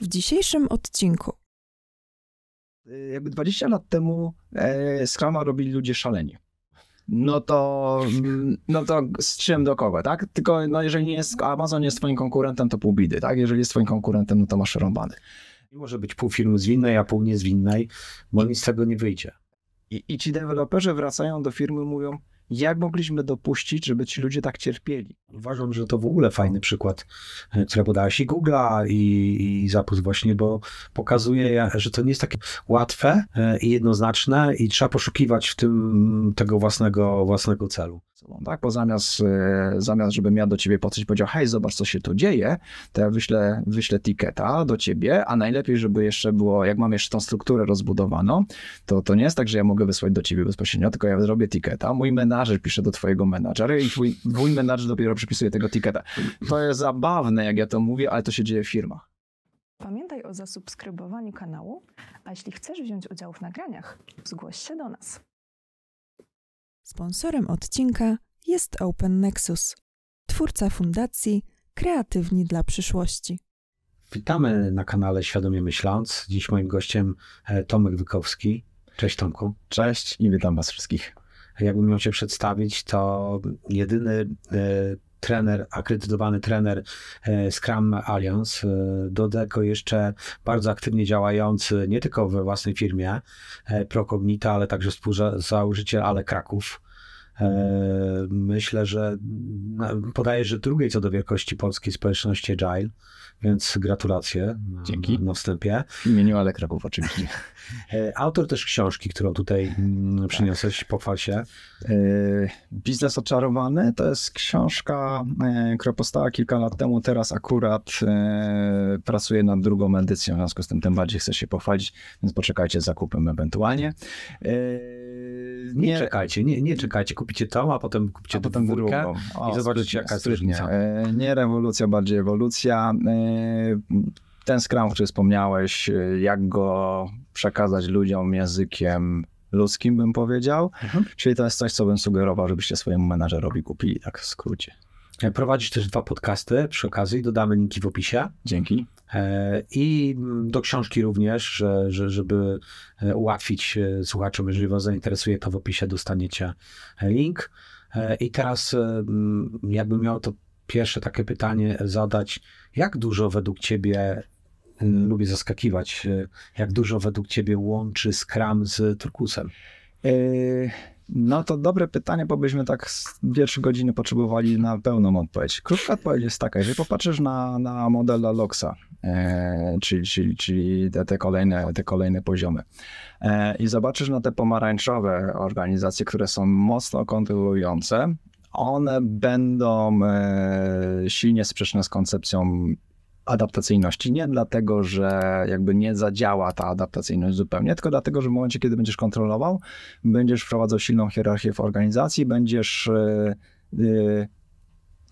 W dzisiejszym odcinku jakby 20 lat temu e, Scrama robili ludzie szaleni. No to, mm, no to z czym do kogo, tak? Tylko no jeżeli nie jest, Amazon jest twoim konkurentem, to pół bidy, tak? Jeżeli jest twoim konkurentem, no to masz rąbany. I może być pół firmy zwinnej, a pół niezwinnej, bo nic z tego nie wyjdzie. I, I ci deweloperzy wracają do firmy, mówią, jak mogliśmy dopuścić, żeby ci ludzie tak cierpieli? Uważam, że to w ogóle fajny przykład, e, który podałeś i Google'a i, i Zapus właśnie, bo pokazuje, że to nie jest takie łatwe e, i jednoznaczne i trzeba poszukiwać w tym tego własnego, własnego celu tak? Bo zamiast, e, zamiast, żebym ja do ciebie i powiedział, hej, zobacz, co się tu dzieje, to ja wyślę, wyślę tiketa do ciebie, a najlepiej, żeby jeszcze było, jak mam jeszcze tą strukturę rozbudowaną, to, to nie jest tak, że ja mogę wysłać do ciebie bezpośrednio, tylko ja zrobię tiketa, mój menadżer pisze do twojego menadżera i twój, twój menadżer dopiero przypisuje tego tiketa. To jest zabawne, jak ja to mówię, ale to się dzieje w firmach. Pamiętaj o zasubskrybowaniu kanału, a jeśli chcesz wziąć udział w nagraniach, zgłoś się do nas. Sponsorem odcinka jest Open Nexus, twórca fundacji Kreatywni dla przyszłości. Witamy na kanale Świadomie Myśląc. Dziś moim gościem e, Tomek Wykowski. Cześć Tomku. Cześć i witam Was wszystkich. Jakbym miał Cię przedstawić, to jedyny e, trener, akredytowany trener e, Scrum Alliance, do tego jeszcze bardzo aktywnie działający nie tylko we własnej firmie Procognita, ale także współzałożyciel Ale Kraków. Myślę, że podaję, że drugiej co do wielkości polskiej społeczności Agile. Więc gratulacje Dzięki. na wstępie. W imieniu Ale Kraków oczywiście. E, autor też książki, którą tutaj mm, przyniosłeś, pochwal się. E, Biznes oczarowany to jest książka, e, która powstała kilka lat temu. Teraz akurat pracuję nad drugą edycją, w związku z tym tym bardziej chcę się pochwalić, więc poczekajcie z zakupem ewentualnie. Nie, nie czekajcie, nie, nie czekajcie, kupicie tą, a potem kupicie a potem drugą i zobaczycie jaka jest różnica. Nie rewolucja, bardziej ewolucja ten Scrum, o którym wspomniałeś, jak go przekazać ludziom językiem ludzkim, bym powiedział. Mhm. Czyli to jest coś, co bym sugerował, żebyście swojemu menadżerowi kupili, tak w skrócie. Prowadzisz też dwa podcasty przy okazji, dodamy linki w opisie. Dzięki. E, I do książki również, że, że, żeby e, ułatwić e, słuchaczom, jeżeli Was zainteresuje, to w opisie dostaniecie link. I teraz, jakbym miał to pierwsze takie pytanie zadać, jak dużo według Ciebie lubię zaskakiwać. Jak dużo według ciebie łączy Scrum z Turkusem? No to dobre pytanie, bo byśmy tak dwie, trzy godziny potrzebowali na pełną odpowiedź. Krótka odpowiedź jest taka, jeżeli popatrzysz na, na model Loxa, e, czyli, czyli, czyli te, te, kolejne, te kolejne poziomy e, i zobaczysz na te pomarańczowe organizacje, które są mocno kontrolujące, one będą e, silnie sprzeczne z koncepcją adaptacyjności. Nie dlatego, że jakby nie zadziała ta adaptacyjność zupełnie, tylko dlatego, że w momencie, kiedy będziesz kontrolował, będziesz wprowadzał silną hierarchię w organizacji, będziesz yy, yy,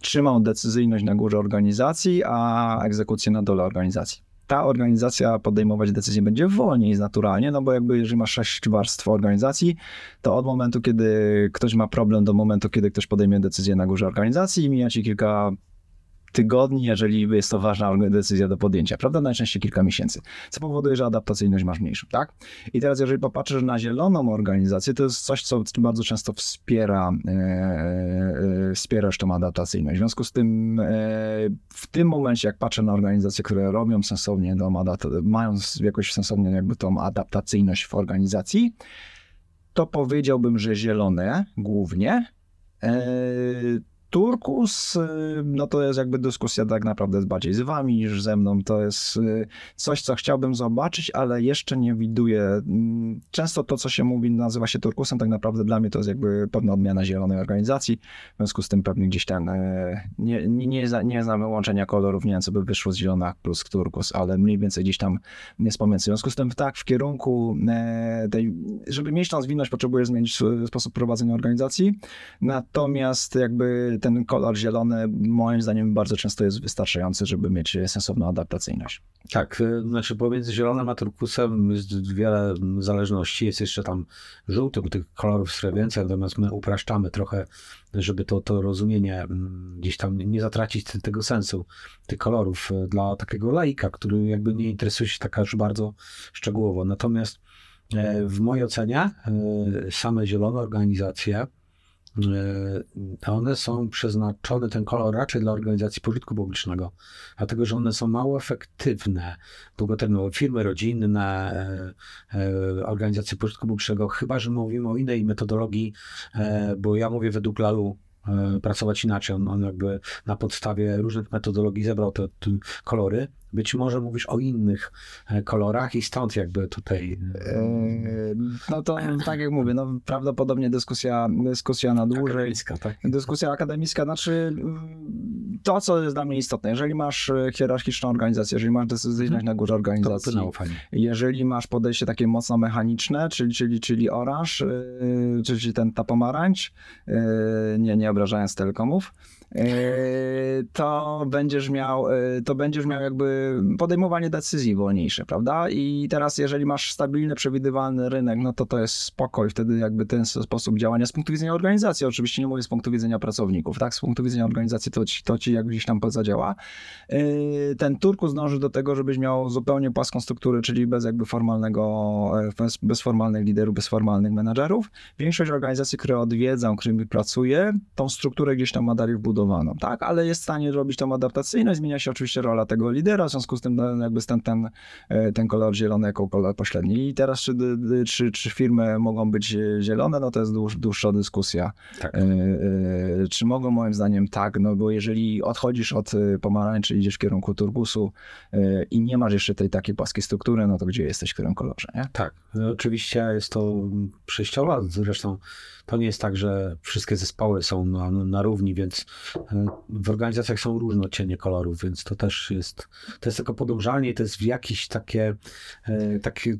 trzymał decyzyjność na górze organizacji, a egzekucję na dole organizacji. Ta organizacja podejmować decyzje będzie wolniej naturalnie, no bo jakby jeżeli masz sześć warstw organizacji, to od momentu, kiedy ktoś ma problem do momentu, kiedy ktoś podejmie decyzję na górze organizacji, mija ci kilka tygodni, jeżeli jest to ważna decyzja do podjęcia, prawda? Najczęściej kilka miesięcy, co powoduje, że adaptacyjność masz mniejszą, tak? I teraz, jeżeli popatrzysz na zieloną organizację, to jest coś, co bardzo często wspiera, e, e, wspiera tą adaptacyjność. W związku z tym, e, w tym momencie, jak patrzę na organizacje, które robią sensownie, tą mają jakoś sensownie jakby tą adaptacyjność w organizacji, to powiedziałbym, że zielone głównie, e, Turkus, y, no to jest jakby dyskusja tak naprawdę bardziej z wami niż ze mną. To jest y, coś, co chciałbym zobaczyć, ale jeszcze nie widuję. Mm, często to, co się mówi, nazywa się Turkusem, tak naprawdę dla mnie to jest jakby pewna odmiana zielonej organizacji. W związku z tym pewnie gdzieś ten, y, nie, nie, nie, nie łączenia kolorów, nie wiem, co by wyszło z zielona plus Turkus, ale mniej więcej gdzieś tam jest pomiędzy. W związku z tym tak, w kierunku tej, żeby mieć tą zwinność, potrzebuje zmienić sposób prowadzenia organizacji, natomiast jakby ten kolor zielony moim zdaniem bardzo często jest wystarczający, żeby mieć sensowną adaptacyjność. Tak, y, znaczy pomiędzy zielonym a turkusem jest wiele zależności. Jest jeszcze tam żółty, bo tych kolorów jest więcej, natomiast my upraszczamy trochę, żeby to, to rozumienie mm, gdzieś tam nie zatracić tego sensu tych kolorów y, dla takiego laika, który jakby nie interesuje się tak aż bardzo szczegółowo. Natomiast e, w mojej ocenie y, same zielone organizacje E, one są przeznaczone, ten kolor raczej dla organizacji pożytku publicznego, dlatego że one są mało efektywne, długoterminowe, firmy rodzinne, e, e, organizacje pożytku publicznego, chyba że mówimy o innej metodologii, bo ja mówię według Lalu pracować inaczej. On, on jakby na podstawie różnych metodologii zebrał te, te kolory być może mówisz o innych e, kolorach i stąd jakby tutaj... E, no to tak jak mówię, no prawdopodobnie dyskusja, dyskusja na dłużej. Akademicka, tak? Dyskusja akademicka, znaczy mm, to, co jest dla mnie istotne, jeżeli masz e, hierarchiczną organizację, jeżeli masz decyzyjność mhm. na górze organizacji, jeżeli masz podejście takie mocno mechaniczne, czyli, czyli, czyli oranż, czyli ten ta pomarańcz, nie, nie obrażając telekomów, to będziesz miał, to będziesz miał jakby podejmowanie decyzji wolniejsze, prawda? I teraz, jeżeli masz stabilny, przewidywalny rynek, no to to jest spokój, wtedy jakby ten sposób działania z punktu widzenia organizacji, oczywiście nie mówię z punktu widzenia pracowników, tak? Z punktu widzenia organizacji to ci, to ci jak gdzieś tam zadziała. Yy, ten turkus dąży do tego, żebyś miał zupełnie płaską strukturę, czyli bez jakby formalnego, e, bez, bez formalnych liderów, bez formalnych menadżerów. Większość organizacji, które odwiedzam, którymi pracuję, tą strukturę gdzieś tam ma dalej wbudowaną, tak? Ale jest w stanie robić tą adaptacyjność, zmienia się oczywiście rola tego lidera, w związku z tym no, jakby ten, ten, e, ten kolor zielony jako kolor pośredni. I teraz czy, czy, czy firmy mogą być zielone, no to jest dłuż, dłuższa dyskusja. Tak. E, e, czy mogą? Moim zdaniem tak, no bo jeżeli odchodzisz od pomarańczy, idziesz w kierunku turbusu i nie masz jeszcze tej takiej płaskiej struktury, no to gdzie jesteś w którym kolorze, nie? Tak, no, oczywiście jest to przejściowa, zresztą to nie jest tak, że wszystkie zespoły są na, na równi, więc w organizacjach są różne odcienie kolorów, więc to też jest to jest tylko podążanie, to jest w jakieś takie, e, takie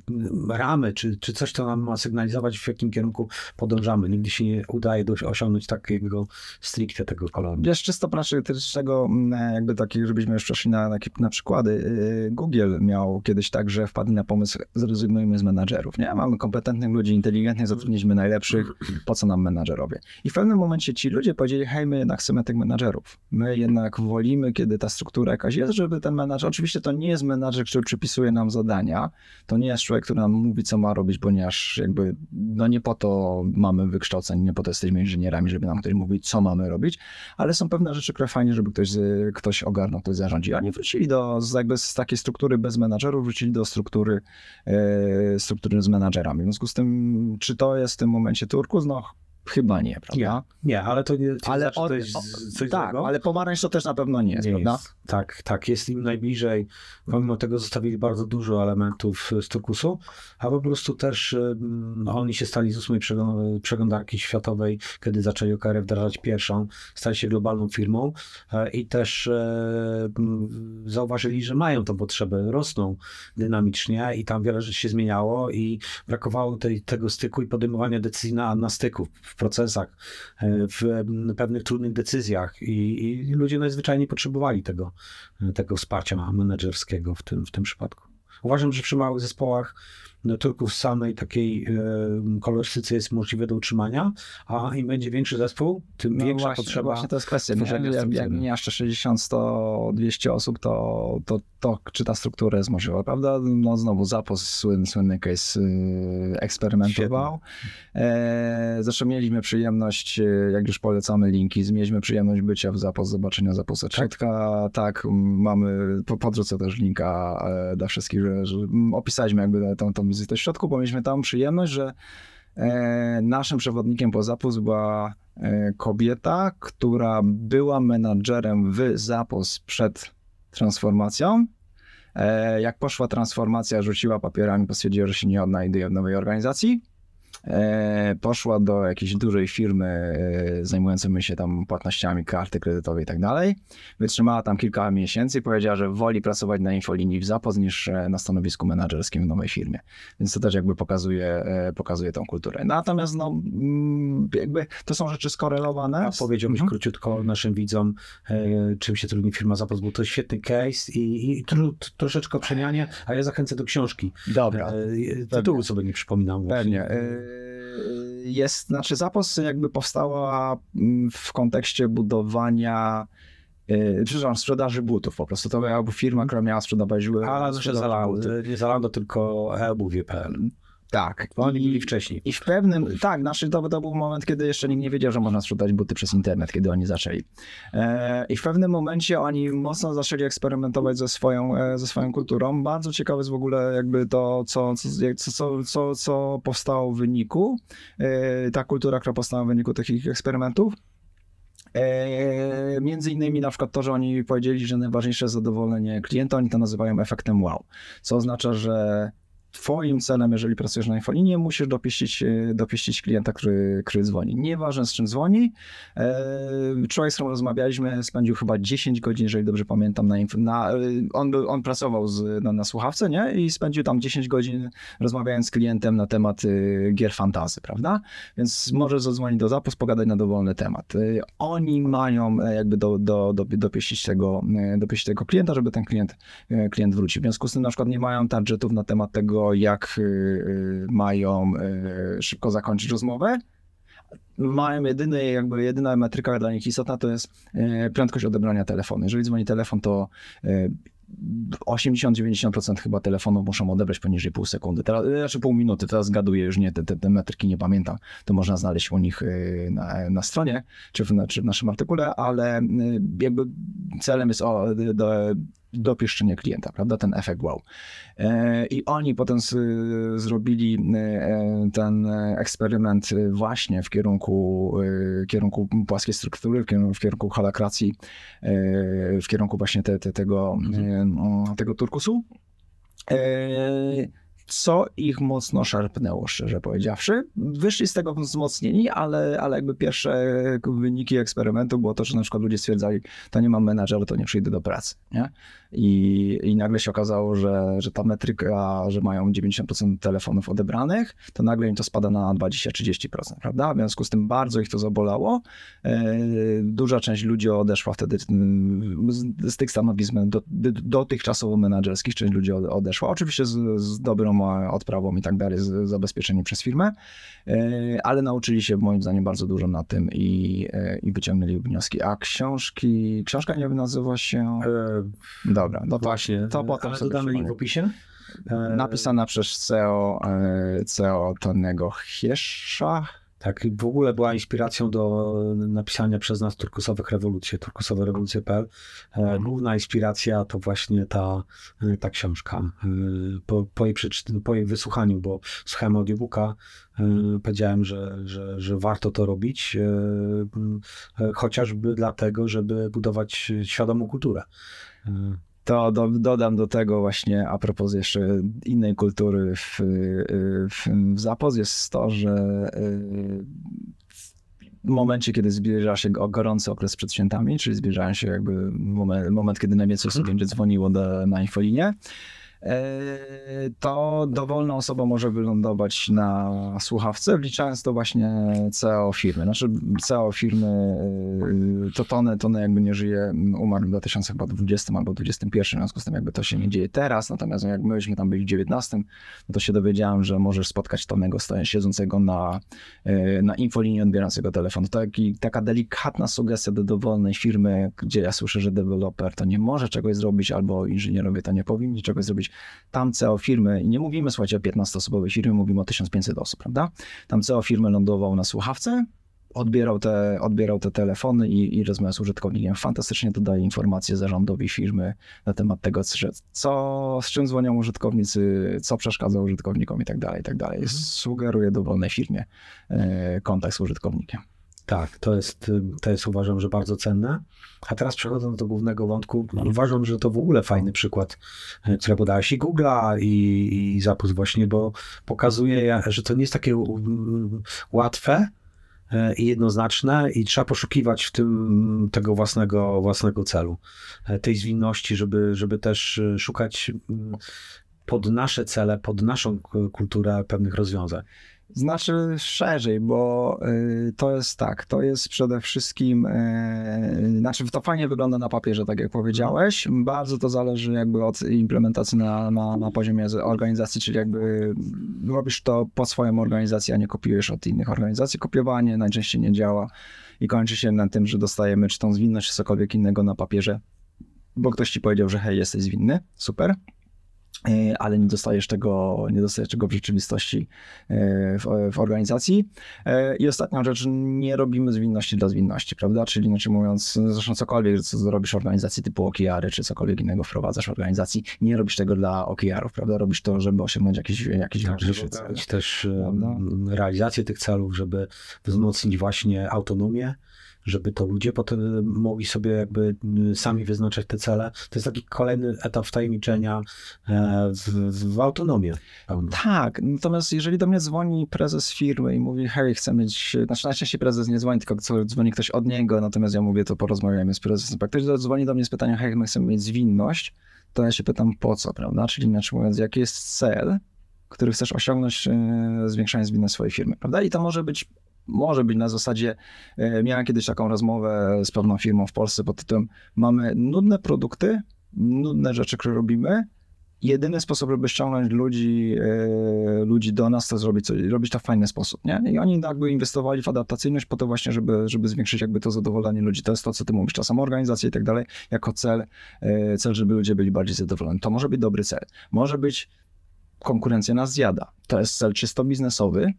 ramy, czy, czy coś, co nam ma sygnalizować, w jakim kierunku podążamy. Nigdy się nie udaje dość osiągnąć takiego stricte tego koloru. Wiesz, czysto praktycznego, mm, jakby takich, żebyśmy już przeszli na, na, na przykłady. Google miał kiedyś tak, że wpadli na pomysł, zrezygnujmy z menadżerów, nie? Mamy kompetentnych ludzi, inteligentnych, zatrudniliśmy najlepszych, po co nam menadżerowie? I w pewnym momencie ci ludzie powiedzieli, hej, my jednak chcemy tych menadżerów. My jednak wolimy, kiedy ta struktura jakaś jest, żeby ten menadżer oczywiście to nie jest menadżer, który przypisuje nam zadania. To nie jest człowiek, który nam mówi, co ma robić, ponieważ jakby, no nie po to mamy wykształcenie, nie po to jesteśmy inżynierami, żeby nam ktoś mówić, co mamy robić, ale są pewne rzeczy, które fajnie, żeby ktoś, ktoś ogarnął, ktoś zarządził. Oni wrócili do, jakby z takiej struktury bez menadżerów, wrócili do struktury, e, struktury z menadżerami. W związku z tym, czy to jest w tym momencie Turkus? No Chyba nie, prawda? Nie, nie ale to nie ale znaczy, to jest coś Tak, złego? ale pomarańcz to też na pewno nie jest, nie prawda? Jest. Tak, tak, jest im najbliżej. Pomimo tego zostawili bardzo dużo elementów z turkusu, a po prostu też um, oni się stali z ósmej przeglądarki światowej, kiedy zaczęli OKR wdrażać pierwszą, stali się globalną firmą e, i też e, zauważyli, że mają tą potrzebę, rosną dynamicznie i tam wiele rzeczy się zmieniało i brakowało tej, tego styku i podejmowania decyzji na, na styku procesach, w pewnych trudnych decyzjach i, i ludzie najzwyczajniej potrzebowali tego, tego wsparcia menedżerskiego w tym, w tym przypadku. Uważam, że przy małych zespołach tylko w samej takiej kolorystyce jest możliwe do utrzymania, a im będzie większy zespół, tym no większa właśnie, potrzeba. Właśnie to jest kwestia. Nie? Jak, jak jeszcze 60, 100, 200 osób, to, to, to czy ta struktura jest możliwa, prawda? No znowu Zapos, słynny, słynny case y, eksperymentował. E, zresztą mieliśmy przyjemność, e, jak już polecamy linki, mieliśmy przyjemność bycia w Zapos, zobaczenia Zaposa Trzetka. Tak, tak mamy, podrzucę też linka e, dla wszystkich, że, że opisaliśmy jakby tą, tą wizytę w środku, bo mieliśmy tam przyjemność, że e, naszym przewodnikiem po Zapos była e, kobieta, która była menadżerem w Zapos przed transformacją. E, jak poszła transformacja, rzuciła papierami, bo stwierdziła, że się nie odnajduje w nowej organizacji. E, poszła do jakiejś dużej firmy e, zajmującej się tam płatnościami, karty kredytowe i tak dalej. Wytrzymała tam kilka miesięcy i powiedziała, że woli pracować na infolinii w Zapoz niż na stanowisku menedżerskim w nowej firmie. Więc to też jakby pokazuje, e, pokazuje tą kulturę. Natomiast no, mm, jakby to są rzeczy skorelowane. A powiedziałbyś Mhm. króciutko naszym widzom, czym się trudni firma Zapas, bo to świetny case i, i tro, troszeczkę przemianie, a ja zachęcę do książki. Dobra. Tytułu sobie nie przypominam. właśnie. Pewnie. Y, Jest, znaczy Zapos jakby powstała mm, w kontekście budowania, y, przepraszam, sprzedaży butów po prostu. To była firma, która miała sprzedawać Ale znaczy Zalando, buty. nie Zalando, tylko eobuwie.pl. Tak. Bo oni I- byli wcześniej. I w pewnym, tak, znaczy to, to był moment, kiedy jeszcze nikt nie wiedział, że można sprzedać buty przez internet, kiedy oni zaczęli. E, I w pewnym momencie oni mocno zaczęli eksperymentować ze swoją, e, ze swoją kulturą. Bardzo ciekawe jest w ogóle jakby to, co, co, co, co, co powstało w wyniku, e, ta kultura, która powstała w wyniku takich eksperymentów. E, między innymi na przykład to, że oni powiedzieli, że najważniejsze jest zadowolenie klienta, oni to nazywają efektem wow, co oznacza, że Twoim celem, jeżeli pracujesz na infolinii, musisz dopieścić, e, dopieścić klienta, który, który dzwoni. Nieważne z czym dzwoni. E, Człowiek, z którym rozmawialiśmy, spędził chyba 10 godzin, jeżeli dobrze pamiętam, na, na e, on, był, on pracował z, na, na słuchawce, nie? I spędził tam 10 godzin rozmawiając z klientem na temat gier fantazy, prawda? Więc może zadzwonić do zapus, pogadać na dowolny temat. Oni mają jakby do, do, do, dopieścić, tego, dopieścić tego klienta, żeby ten klient, klient wrócił. W związku z tym na przykład nie mają targetów na temat tego, jak e, e, mają e, szybko zakończyć rozmowę. Mają jedyny, jakby jedyna metryka dla nich istotna to jest prędkość odebrania telefonu. Jeżeli dzwoni telefon, to e, 80-90% chyba telefonów muszą odebrać poniżej pół sekundy, teraz, znaczy pół minuty, teraz zgaduję, już nie, te, te, te metryki nie pamiętam, to można znaleźć u nich y, na, na stronie, czy w, czy w naszym artykule, ale y, jakby celem jest o, do, dopieszczenie klienta, prawda, ten efekt wow. E, I oni potem z, zrobili e, ten eksperyment właśnie w kierunku, e, kierunku płaskiej struktury, w kierunku, w kierunku holakracji, e, w kierunku właśnie te, te, tego, e, tego turkusu. Co ich mocno szarpnęło, szczerze powiedziawszy. Wyszli z tego wzmocnieni, ale, ale jakby pierwsze wyniki eksperymentu było to, że na przykład ludzie stwierdzali, to nie mam menadżera, to nie przyjdę do pracy. Nie? I, I nagle się okazało, że, że ta metryka, że mają 90% telefonów odebranych, to nagle im to spada na 20-30%, prawda? W związku z tym bardzo ich to zabolało. E, Duża część ludzi odeszła wtedy z, z tych stanowisk do, dotychczasowo menadżerskich, część ludzi ode- odeszła. Oczywiście z, z dobrą e, odprawą i tak dalej, z zabezpieczeniem przez firmę, e, ale nauczyli się moim zdaniem bardzo dużo na tym i, i wyciągnęli wnioski. A książki, książka nie nazywa się... E, Dobra, no to, Właśnie, to potem ale dodamy link w opisie. E, napisana przez CEO, e, CEO Tonego Hiesza. Tak, i w ogóle była inspiracją do napisania przez nas turkusowych rewolucji, turkusowe rewolucje.pl. E, Główna inspiracja to właśnie ta, ta książka. Po, po, jej po jej wysłuchaniu, bo słuchałem audiobooka, powiedziałem, że, że, że warto to robić, chociażby dlatego, żeby budować świadomą kulturę. To do, dodam do tego właśnie a propos jeszcze innej kultury w, w, w Zapoz jest to, że y, w momencie, kiedy zbliża się go- gorący okres przed świętami, czyli zbliżają się jakby moment, moment kiedy najwięcej osób będzie dzwoniło do, na infolinię, to dowolna osoba może wylądować na słuchawce, wliczając to właśnie CEO firmy. Znaczy CEO firmy y, to Tony, Tony jakby nie żyje, umarł w 2020 albo 2021, w związku z tym jakby to się nie dzieje teraz, natomiast jak myśmy tam byli w 19, no to się dowiedziałem, że możesz spotkać Tonego siedzącego na, y, na infolinii odbierającego telefon. To taki, taka delikatna sugestia do dowolnej firmy, gdzie ja słyszę, że deweloper to nie może czegoś zrobić, albo inżynierowie to nie powinni czegoś zrobić. Tam CEO firmy, i nie mówimy słuchajcie o 15-osobowej firmie, mówimy o 1500 osób, prawda? Tam CEO firmy lądował na słuchawce, odbierał te, odbierał te telefony i, i rozmawiał z użytkownikiem. Fantastycznie to daje informacje zarządowi firmy na temat tego, że co, z czym dzwonią użytkownicy, co przeszkadza użytkownikom i tak dalej, i tak dalej. Sugeruje dowolnej firmie e, kontakt z użytkownikiem. Tak, to jest, to jest uważam, że bardzo cenne. A teraz przechodząc do głównego wątku, uważam, że to w ogóle fajny przykład, e, który podałeś i Google'a i, i Zapus właśnie, bo pokazuje, że to nie jest takie łatwe, e, i jednoznaczne i trzeba poszukiwać w tym tego własnego, własnego celu, tej zwinności, żeby, żeby też szukać pod nasze cele, pod naszą kulturę pewnych rozwiązań. Znaczy szerzej, bo y, to jest tak, to jest przede wszystkim, y, znaczy to fajnie wygląda na papierze, tak jak powiedziałeś, bardzo to zależy jakby od implementacji na, na, na poziomie organizacji, czyli jakby robisz to pod swoją organizację, a nie kopiujesz od innych organizacji. Kopiowanie najczęściej nie działa i kończy się na tym, że dostajemy czy tą zwinność, czy cokolwiek innego na papierze, bo ktoś ci powiedział, że hej, jesteś zwinny, super, ale nie dostajesz tego, nie dostajesz tego w rzeczywistości e, w, w, organizacji. E, I ostatnia rzecz, nie robimy zwinności dla zwinności, prawda? Czyli inaczej mówiąc, zresztą cokolwiek, co robisz w organizacji typu OKR-y, czy cokolwiek innego wprowadzasz w organizacji, nie robisz tego dla OKR-ów, prawda? Robisz to, żeby osiągnąć jakieś, jakieś tak, żeby też prawda? realizację tych celów, żeby wzmocnić właśnie autonomię, żeby to ludzie potem mogli sobie jakby sami wyznaczać te cele. To jest taki kolejny etap wtajemniczenia e, w, w autonomię. Tak, natomiast jeżeli do mnie dzwoni prezes firmy i mówi, hej, chcę mieć, znaczy najczęściej prezes nie dzwoni, tylko dzwoni ktoś od niego, natomiast ja mówię, to porozmawiajmy z prezesem. Jak ktoś dzwoni do mnie z pytaniem, hej, my chcemy mieć zwinność, to ja się pytam po co, prawda? Czyli inaczej mówiąc, jaki jest cel, który chcesz osiągnąć, e, zwiększając zwinność swojej firmy, prawda? I to może być może być na zasadzie, e, miałem kiedyś taką rozmowę z pewną firmą w Polsce pod tytułem mamy nudne produkty, nudne rzeczy, które robimy, jedyny sposób, żeby ściągnąć ludzi, e, ludzi do nas, to zrobić, coś, robić to w fajny sposób, nie? I oni jakby inwestowali w adaptacyjność po to właśnie, żeby, żeby zwiększyć jakby to zadowolenie ludzi. To jest to, co ty mówisz, czasem organizacja i tak dalej, jako cel, e, cel, żeby ludzie byli bardziej zadowoleni. To może być dobry cel. Może być konkurencja nas zjada. To jest cel czysto biznesowy,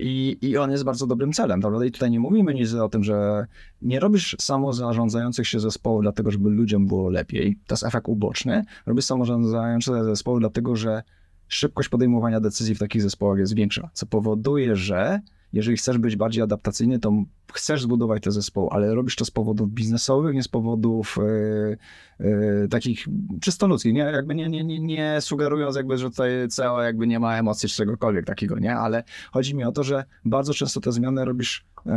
i, I on jest bardzo dobrym celem, prawda? I tutaj nie mówimy nic o tym, że nie robisz samozarządzających się zespołów dlatego, żeby ludziom było lepiej. To jest efekt uboczny. Robisz samozarządzające zespoły dlatego, że szybkość podejmowania decyzji w takich zespołach jest większa, co powoduje, że jeżeli chcesz być bardziej adaptacyjny, to chcesz zbudować te zespoły, ale robisz to z powodów biznesowych, nie z powodów yy, yy, takich czysto ludzkich, nie? Jakby nie, nie, nie, nie sugerując jakby, że tutaj CEO jakby nie ma emocji czy czegokolwiek takiego, nie? Ale chodzi mi o to, że bardzo często te zmiany robisz yy,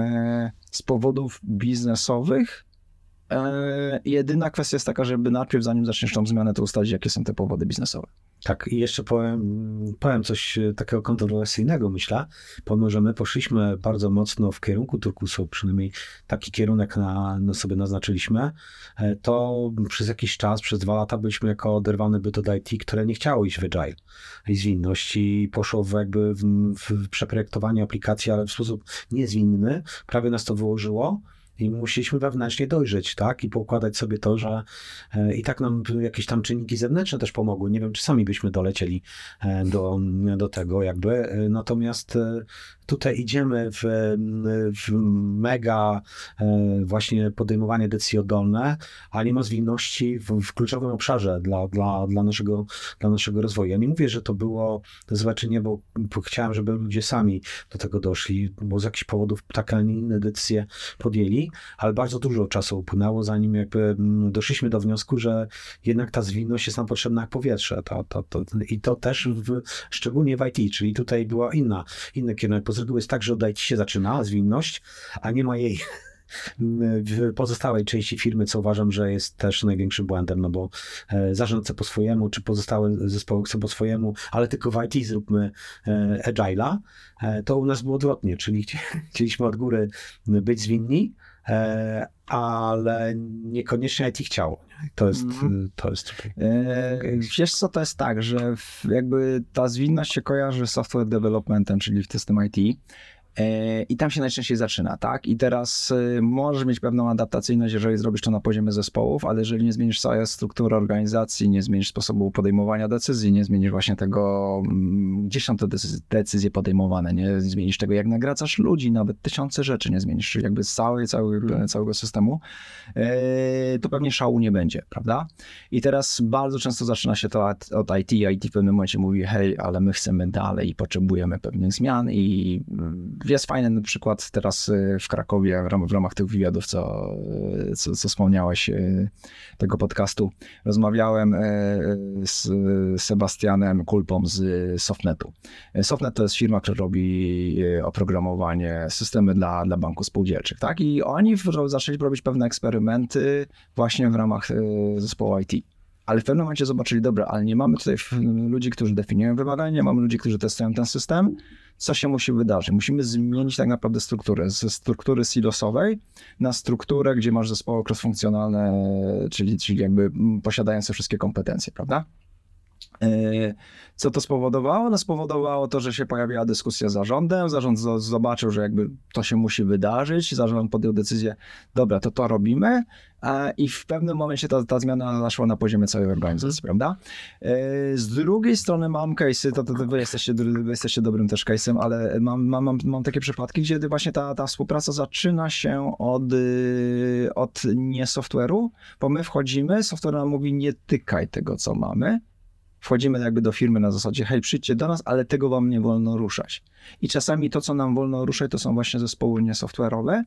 z powodów biznesowych, Jedyna kwestia jest taka, żeby najpierw, zanim zaczniesz tą zmianę, to ustalić, jakie są te powody biznesowe. Tak, i jeszcze powiem, powiem coś e, takiego kontrowersyjnego, myślę, pomimo, że my poszliśmy bardzo mocno w kierunku turkusu, przynajmniej taki kierunek na, na sobie naznaczyliśmy, e, to przez jakiś czas, przez dwa lata byliśmy jako oderwany byt od IT, które nie chciało iść w agile. I zwinność i poszło w jakby w, w przeprojektowanie aplikacji, ale w sposób niezwinny, prawie nas to wyłożyło, i musieliśmy wewnętrznie dojrzeć, tak? I poukładać sobie to, że e, i tak nam jakieś tam czynniki zewnętrzne też pomogły. Nie wiem, czy sami byśmy dolecieli e, do, do tego jakby. E, natomiast tutaj idziemy w, w mega właśnie podejmowanie decyzji oddolne, a nie ma zwinności w, w kluczowym obszarze dla, dla, dla, naszego, dla naszego rozwoju. Ja nie mówię, że to było to zobaczenie, bo, bo chciałem, żeby ludzie sami do tego doszli, bo z jakichś powodów takie, a nie inne decyzje podjęli, ale bardzo dużo czasu upłynęło, zanim jakby mm, doszliśmy do wniosku, że jednak ta zwinność jest nam potrzebna jak powietrze. To, to, to, I to też w, szczególnie w IT, czyli tutaj była inna, inny kierunek. Po z jest tak, że od IT się zaczyna zwinność, a nie ma jej w pozostałej części firmy, co uważam, że jest też największym błędem, no bo e, zarząd chce po swojemu, czy pozostałe zespoły chcą po swojemu, ale tylko w IT zróbmy e, agile'a, e, to u nas było odwrotnie, czyli chcieliśmy od góry być zwinni, ale niekoniecznie IT chciało. To jest, mm. to jest tutaj. E, wiesz co, to jest tak, że jakby ta zwinność się kojarzy z software developmentem, czyli w system IT. E, I tam się najczęściej zaczyna, tak? I teraz e, możesz mieć pewną adaptacyjność, jeżeli zrobisz to na poziomie zespołów, ale jeżeli nie zmienisz całej struktury organizacji, nie zmienisz sposobu podejmowania decyzji, nie zmienisz właśnie tego, mm, gdzie są te decyzje podejmowane, nie zmienisz tego, jak nagracasz ludzi, nawet tysiące rzeczy nie zmienisz, jakby z całej, całej, hmm. całego systemu, e, to pewnie szału nie będzie, prawda? I teraz bardzo często zaczyna się to od, od IT, IT w pewnym momencie mówi, hej, ale my chcemy dalej i potrzebujemy pewnych zmian i mm, jest fajny przykład teraz y, w Krakowie w ramach, w ramach tych wywiadów, co, y, co, co wspomniałeś y, tego podcastu. Rozmawiałem z Sebastianem Kulpą z Softnetu. Softnet to jest firma, która robi oprogramowanie, systemy dla, dla banków spółdzielczych, tak? I oni zaczęli robić pewne eksperymenty właśnie w ramach zespołu IT. Ale w pewnym momencie zobaczyli, dobra, ale nie mamy tutaj ludzi, którzy definiują wymagania, nie mamy ludzi, którzy testują ten system. Co się musi wydarzyć? Musimy zmienić tak naprawdę strukturę ze struktury silosowej na strukturę, gdzie masz zespoły cross-funkcjonalne, czyli, czyli jakby posiadające wszystkie kompetencje, prawda? E, co to spowodowało? No spowodowało to, że się pojawiła dyskusja z zarządem. Zarząd zobaczył, że jakby to się musi wydarzyć. Zarząd podjął decyzję, dobra, to to robimy. I w pewnym momencie ta, ta zmiana zaszła na poziomie całej organizacji, hmm. prawda? E, z drugiej strony mam case'y, to, to, to wy, jesteście, wy jesteście dobrym też case'em, ale mam, mam, mam, mam takie przypadki, gdzie właśnie ta, ta współpraca zaczyna się od, y, od nie software'u, bo my wchodzimy, software nam mówi, nie tykaj tego, co mamy, wchodzimy jakby do firmy na zasadzie, hej, przyjdźcie do nas, ale tego wam nie wolno ruszać. I czasami to, co nam wolno ruszać, to są właśnie zespoły niesoftware'owe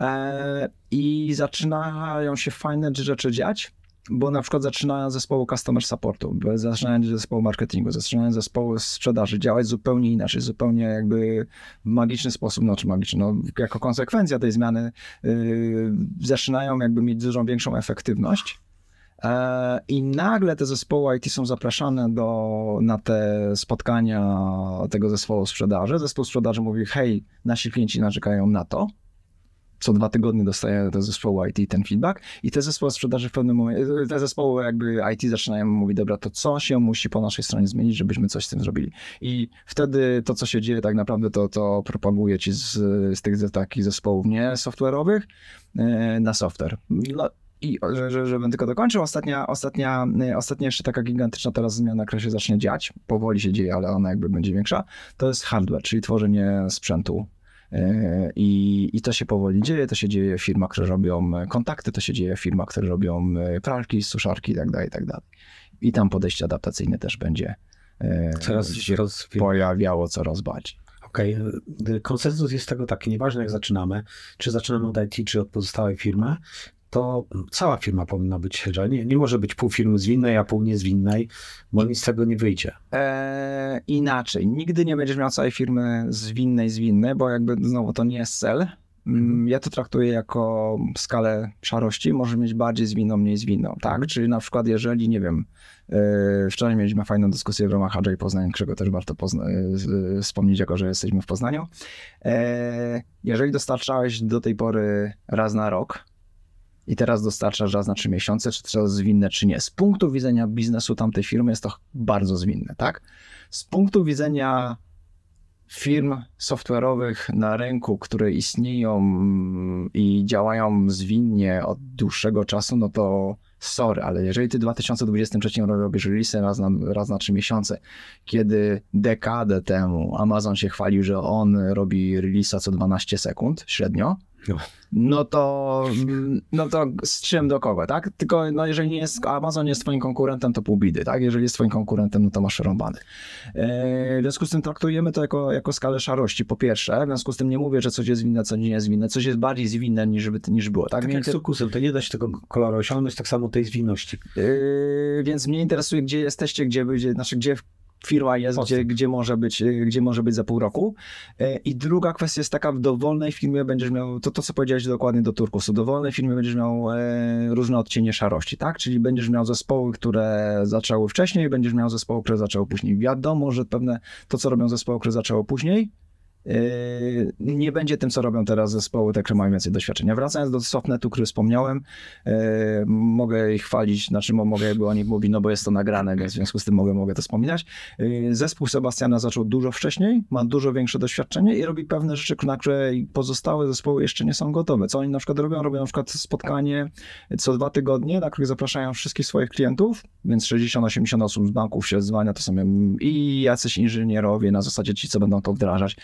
e, i zaczynają się fajne rzeczy dziać, bo na przykład zaczynają zespołu customer supportu, zaczynają zespołu marketingu, zaczynają zespołu sprzedaży działać zupełnie inaczej, zupełnie jakby w magiczny sposób, no czy magiczny, no, jako konsekwencja tej zmiany yy, zaczynają jakby mieć dużą większą efektywność I nagle te zespoły IT są zapraszane do, na te spotkania tego zespołu sprzedaży. Zespół sprzedaży mówi: Hej, nasi klienci narzekają na to. Co dwa tygodnie dostaje te zespoły IT ten feedback, i te zespoły sprzedaży w pewnym momencie, te zespoły jakby IT zaczynają mówić: Dobra, to co się musi po naszej stronie zmienić, żebyśmy coś z tym zrobili. I wtedy to, co się dzieje, tak naprawdę to, to propaguje ci z, z tych takich zespołów nie software'owych e, na software. No, i że, żebym tylko dokończył, ostatnia, ostatnia, y, ostatnia jeszcze taka gigantyczna teraz zmiana, która się zacznie dziać, powoli się dzieje, ale ona jakby będzie większa, to jest hardware, czyli tworzenie sprzętu. Y, I, I to się powoli dzieje, to się dzieje w firmach, które robią kontakty, to się dzieje w firmach, które robią y, pralki, suszarki itd., tak itd. Tak I tam podejście adaptacyjne też będzie coraz się pojawiało coraz bardziej. Okej, okay. konsensus jest tego taki, nieważne jak zaczynamy, czy zaczynamy od IT, czy od pozostałej firmy, to cała firma powinna być agile. Nie, nie może być pół firmy zwinnej, a pół niezwinnej, bo nic z tego nie wyjdzie. Eee, inaczej. Nigdy nie będziesz miał całej firmy zwinnej, zwinnej, bo jakby znowu to nie jest cel. Mm, mhm. Ja to traktuję jako skalę szarości, może mieć bardziej zwinną, mniej zwinną, tak? Mhm. Czyli na przykład jeżeli, nie wiem, yy, wczoraj mieliśmy fajną dyskusję w ramach Agile Poznań, czego też warto pozna- yy, wspomnieć, jako że jesteśmy w Poznaniu. Yy, jeżeli dostarczałeś do tej pory raz na rok, i teraz dostarczasz raz na trzy miesiące, czy to jest zwinne, czy nie. Z punktu widzenia biznesu tamtej firmy jest to bardzo zwinne, tak? Z punktu widzenia firm software'owych na rynku, które istnieją i działają zwinnie od dłuższego czasu, no to sorry, ale jeżeli ty w 2023 roku robisz release raz na, raz na 3 miesiące, kiedy dekadę temu Amazon się chwalił, że on robi release'a co 12 sekund średnio, no. to, no to z czym do kogo, tak? Tylko no jeżeli nie jest, Amazon jest twoim konkurentem, to pół bidy, tak? Jeżeli jest twoim konkurentem, no to masz rąbany. E, w związku z tym traktujemy to jako, jako skalę szarości, po pierwsze. W związku z tym nie mówię, że coś jest winne, co nie jest winne. Coś jest bardziej zwinne niż, niż było, tak? Tak jak z to nie da się tego koloru osiągnąć, tak samo tej zwinności. E, więc mnie interesuje, gdzie jesteście, gdzie, gdzie, znaczy, gdzie firma jest, gdzie, gdzie, może być, gdzie może być za pół roku. E, I druga kwestia jest taka, w dowolnej firmie będziesz miał, to to co powiedziałeś dokładnie do Turkusu, w dowolnej firmie będziesz miał e, różne odcienie szarości, tak? Czyli będziesz miał zespoły, które zaczęły wcześniej, będziesz miał zespoły, które zaczęły później. Wiadomo, że pewne, to co robią zespoły, które zaczęło później, nie będzie tym, co robią teraz zespoły, te, które mają więcej doświadczenia. Wracając do Softnetu, który wspomniałem, yy, mogę ich chwalić, znaczy mogę jakby o nich mówić, no bo jest to nagrane, więc w związku z tym mogę, mogę to wspominać. Yy, zespół Sebastiana zaczął dużo wcześniej, ma dużo większe doświadczenie i robi pewne rzeczy, na które pozostałe zespoły jeszcze nie są gotowe. Co oni na przykład robią? Robią na przykład spotkanie co dwa tygodnie, na których zapraszają wszystkich swoich klientów, więc 60-80 osób z banków się zwania, to są i jacyś inżynierowie na zasadzie ci, co będą to wdrażać,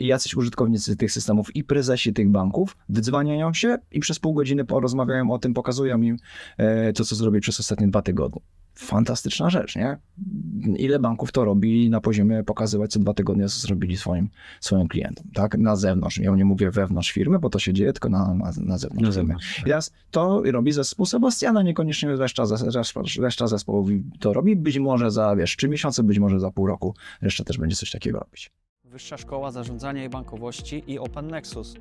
i jacyś użytkownicy tych systemów i prezesi tych banków wydzwaniają się i przez pół godziny porozmawiają o tym, pokazują im e, to, co zrobili przez ostatnie dwa tygodnie. fantastyczna rzecz, nie? Ile banków to robi na poziomie pokazywać co dwa tygodnie, co zrobili swoim, swoim klientom, tak? Na zewnątrz. Ja nie mówię wewnątrz firmy, bo to się dzieje tylko na, na, na zewnątrz. Na zewnątrz. I teraz to robi zespół Sebastiana, niekoniecznie reszta, reszta, reszta zespołu to robi. Być może za, wiesz, trzy miesiące, być może za pół roku reszta też będzie coś takiego robić. Wyższa Szkoła Zarządzania i Bankowości i Open Nexus.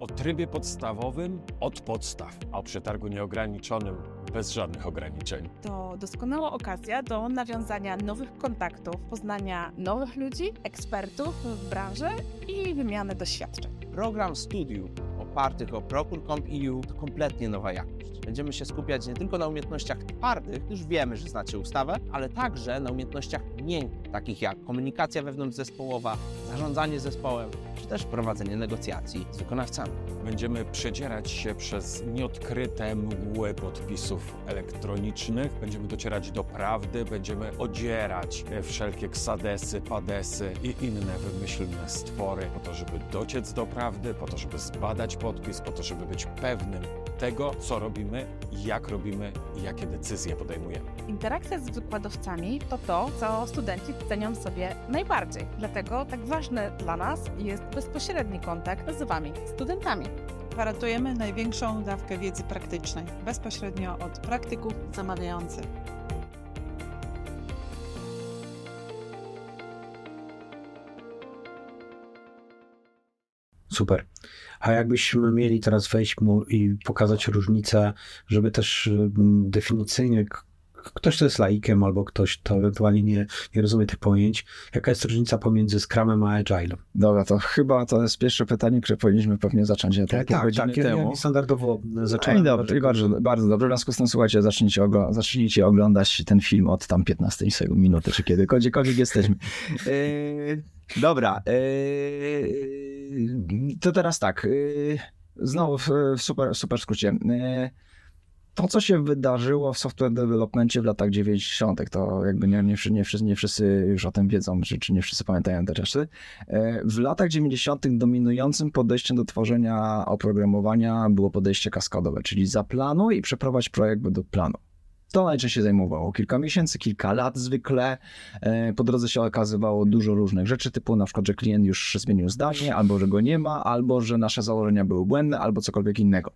O trybie podstawowym od podstaw, a o przetargu nieograniczonym bez żadnych ograniczeń. To doskonała okazja do nawiązania nowych kontaktów, poznania nowych ludzi, ekspertów w branży i wymiany doświadczeń. Program studiów opartych o Procure.com.eu to kompletnie nowa jakość. Będziemy się skupiać nie tylko na umiejętnościach twardych, już wiemy, że znacie ustawę, ale także na umiejętnościach miękkich, takich jak komunikacja wewnątrzzespołowa, zarządzanie zespołem, czy też prowadzenie negocjacji z wykonawcami. Będziemy przedzierać się przez nieodkryte mgły podpisów elektronicznych, będziemy docierać do prawdy, będziemy odzierać wszelkie ksadesy, padesy i inne wymyślne stwory po to, żeby dociec do prawdy, po to, żeby zbadać podpis, po to, żeby być pewnym tego, co robimy, jak robimy i jakie decyzje podejmujemy. Interakcja z wykładowcami to to, co studenci cenią sobie najbardziej. Dlatego tak ważny dla nas jest bezpośredni kontakt z Wami, studentami. Gwarantujemy największą dawkę wiedzy praktycznej, bezpośrednio od praktyków zamawiających. Super. A jakbyśmy mieli teraz wejść mu i pokazać różnicę, żeby też mm, definicyjnie ktoś, kto jest laikiem, albo ktoś, kto ewentualnie nie, nie rozumie tych pojęć, jaka jest różnica pomiędzy Scrumem a Agile? Dobra, to chyba to jest pierwsze pytanie, które powinniśmy pewnie zacząć tak, tak, godziny ja- temu. Ja standardowo No zacząłem. i dobrze, i bardzo, bardzo dobrze. W związku z tym, słuchajcie, zacznijcie, ogl- zacznijcie oglądać ten film od tam 15 sekund, minuty, czy kiedykolwiek jesteśmy. Yy, dobra. Yy, to teraz tak. Yy, znowu w, super, super skrócie. Yy, to, co się wydarzyło w software developmentie w latach 90., to jakby nie, nie, nie, wszyscy, nie wszyscy już o tym wiedzą, czy, czy nie wszyscy pamiętają te rzeczy. W latach 90. dominującym podejściem do tworzenia oprogramowania było podejście kaskadowe, czyli zaplanuj i przeprowadź projekt według planu. To najczęściej zajmowało kilka miesięcy, kilka lat zwykle. E, Po drodze się okazywało dużo różnych rzeczy, typu na przykład, że klient już zmienił zdanie, albo że go nie ma, albo że nasze założenia były błędne, albo cokolwiek innego.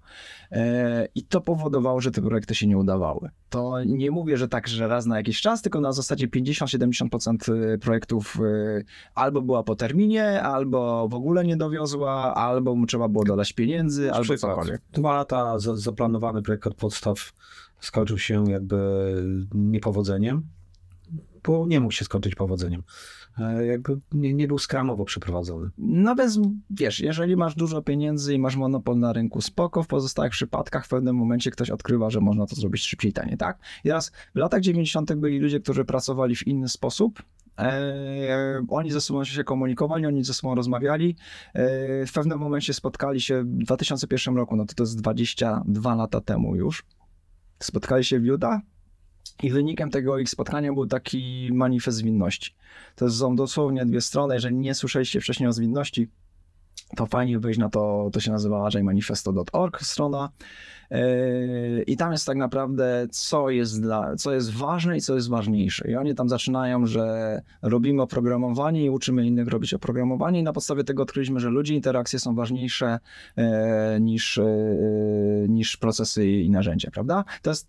E, I to powodowało, że te projekty się nie udawały. To nie mówię, że tak, że raz na jakiś czas, tylko na zasadzie 50-70% projektów e, albo była po terminie, albo w ogóle nie dowiozła, albo mu trzeba było dodać pieniędzy, albo cokolwiek. Dwa lata za, zaplanowany projekt od podstaw skończył się jakby niepowodzeniem, bo nie mógł się skończyć powodzeniem. E, Jakby nie, nie był skramowo przeprowadzony. No więc wiesz, jeżeli masz dużo pieniędzy i masz monopol na rynku, spoko, w pozostałych przypadkach w pewnym momencie ktoś odkrywa, że można to zrobić szybciej, taniej, tak? I teraz w latach 90. byli ludzie, którzy pracowali w inny sposób. E, oni ze sobą się komunikowali, oni ze sobą rozmawiali. E, w pewnym momencie spotkali się w 2001 roku, no to to jest 22 lata temu już. Spotkali się w Utah i wynikiem tego ich spotkania był taki manifest zwinności. To są dosłownie dwie strony. Jeżeli nie słyszeliście wcześniej o zwinności, to fajnie wejść na to, to się nazywa agilemanifesto.org strona Yy, i tam jest tak naprawdę co jest, dla, co jest ważne i co jest ważniejsze. I oni tam zaczynają, że robimy oprogramowanie i uczymy innych robić oprogramowanie i na podstawie tego odkryliśmy, że ludzie, interakcje są ważniejsze e, niż, e, niż procesy i narzędzia, prawda? To jest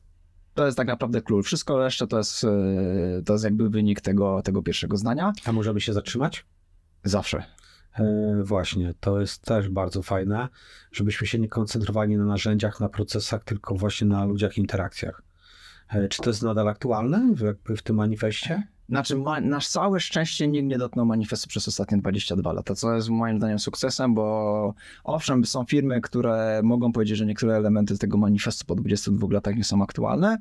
to jest tak naprawdę klucz. Wszystko resztę to jest, e, to jest jakby wynik tego, tego pierwszego zdania. A możemy się zatrzymać? Zawsze. E, Właśnie, to jest też bardzo fajne, żebyśmy się nie koncentrowali na narzędziach, na procesach, tylko właśnie na ludziach, interakcjach. E, Czy to jest nadal aktualne jakby w tym manifestie? Znaczy, ma, nasz całe szczęście nikt nie dotknął manifestu przez ostatnie 22 lata, co jest moim zdaniem sukcesem, bo owszem, są firmy, które mogą powiedzieć, że niektóre elementy tego manifestu po 22 latach nie są aktualne,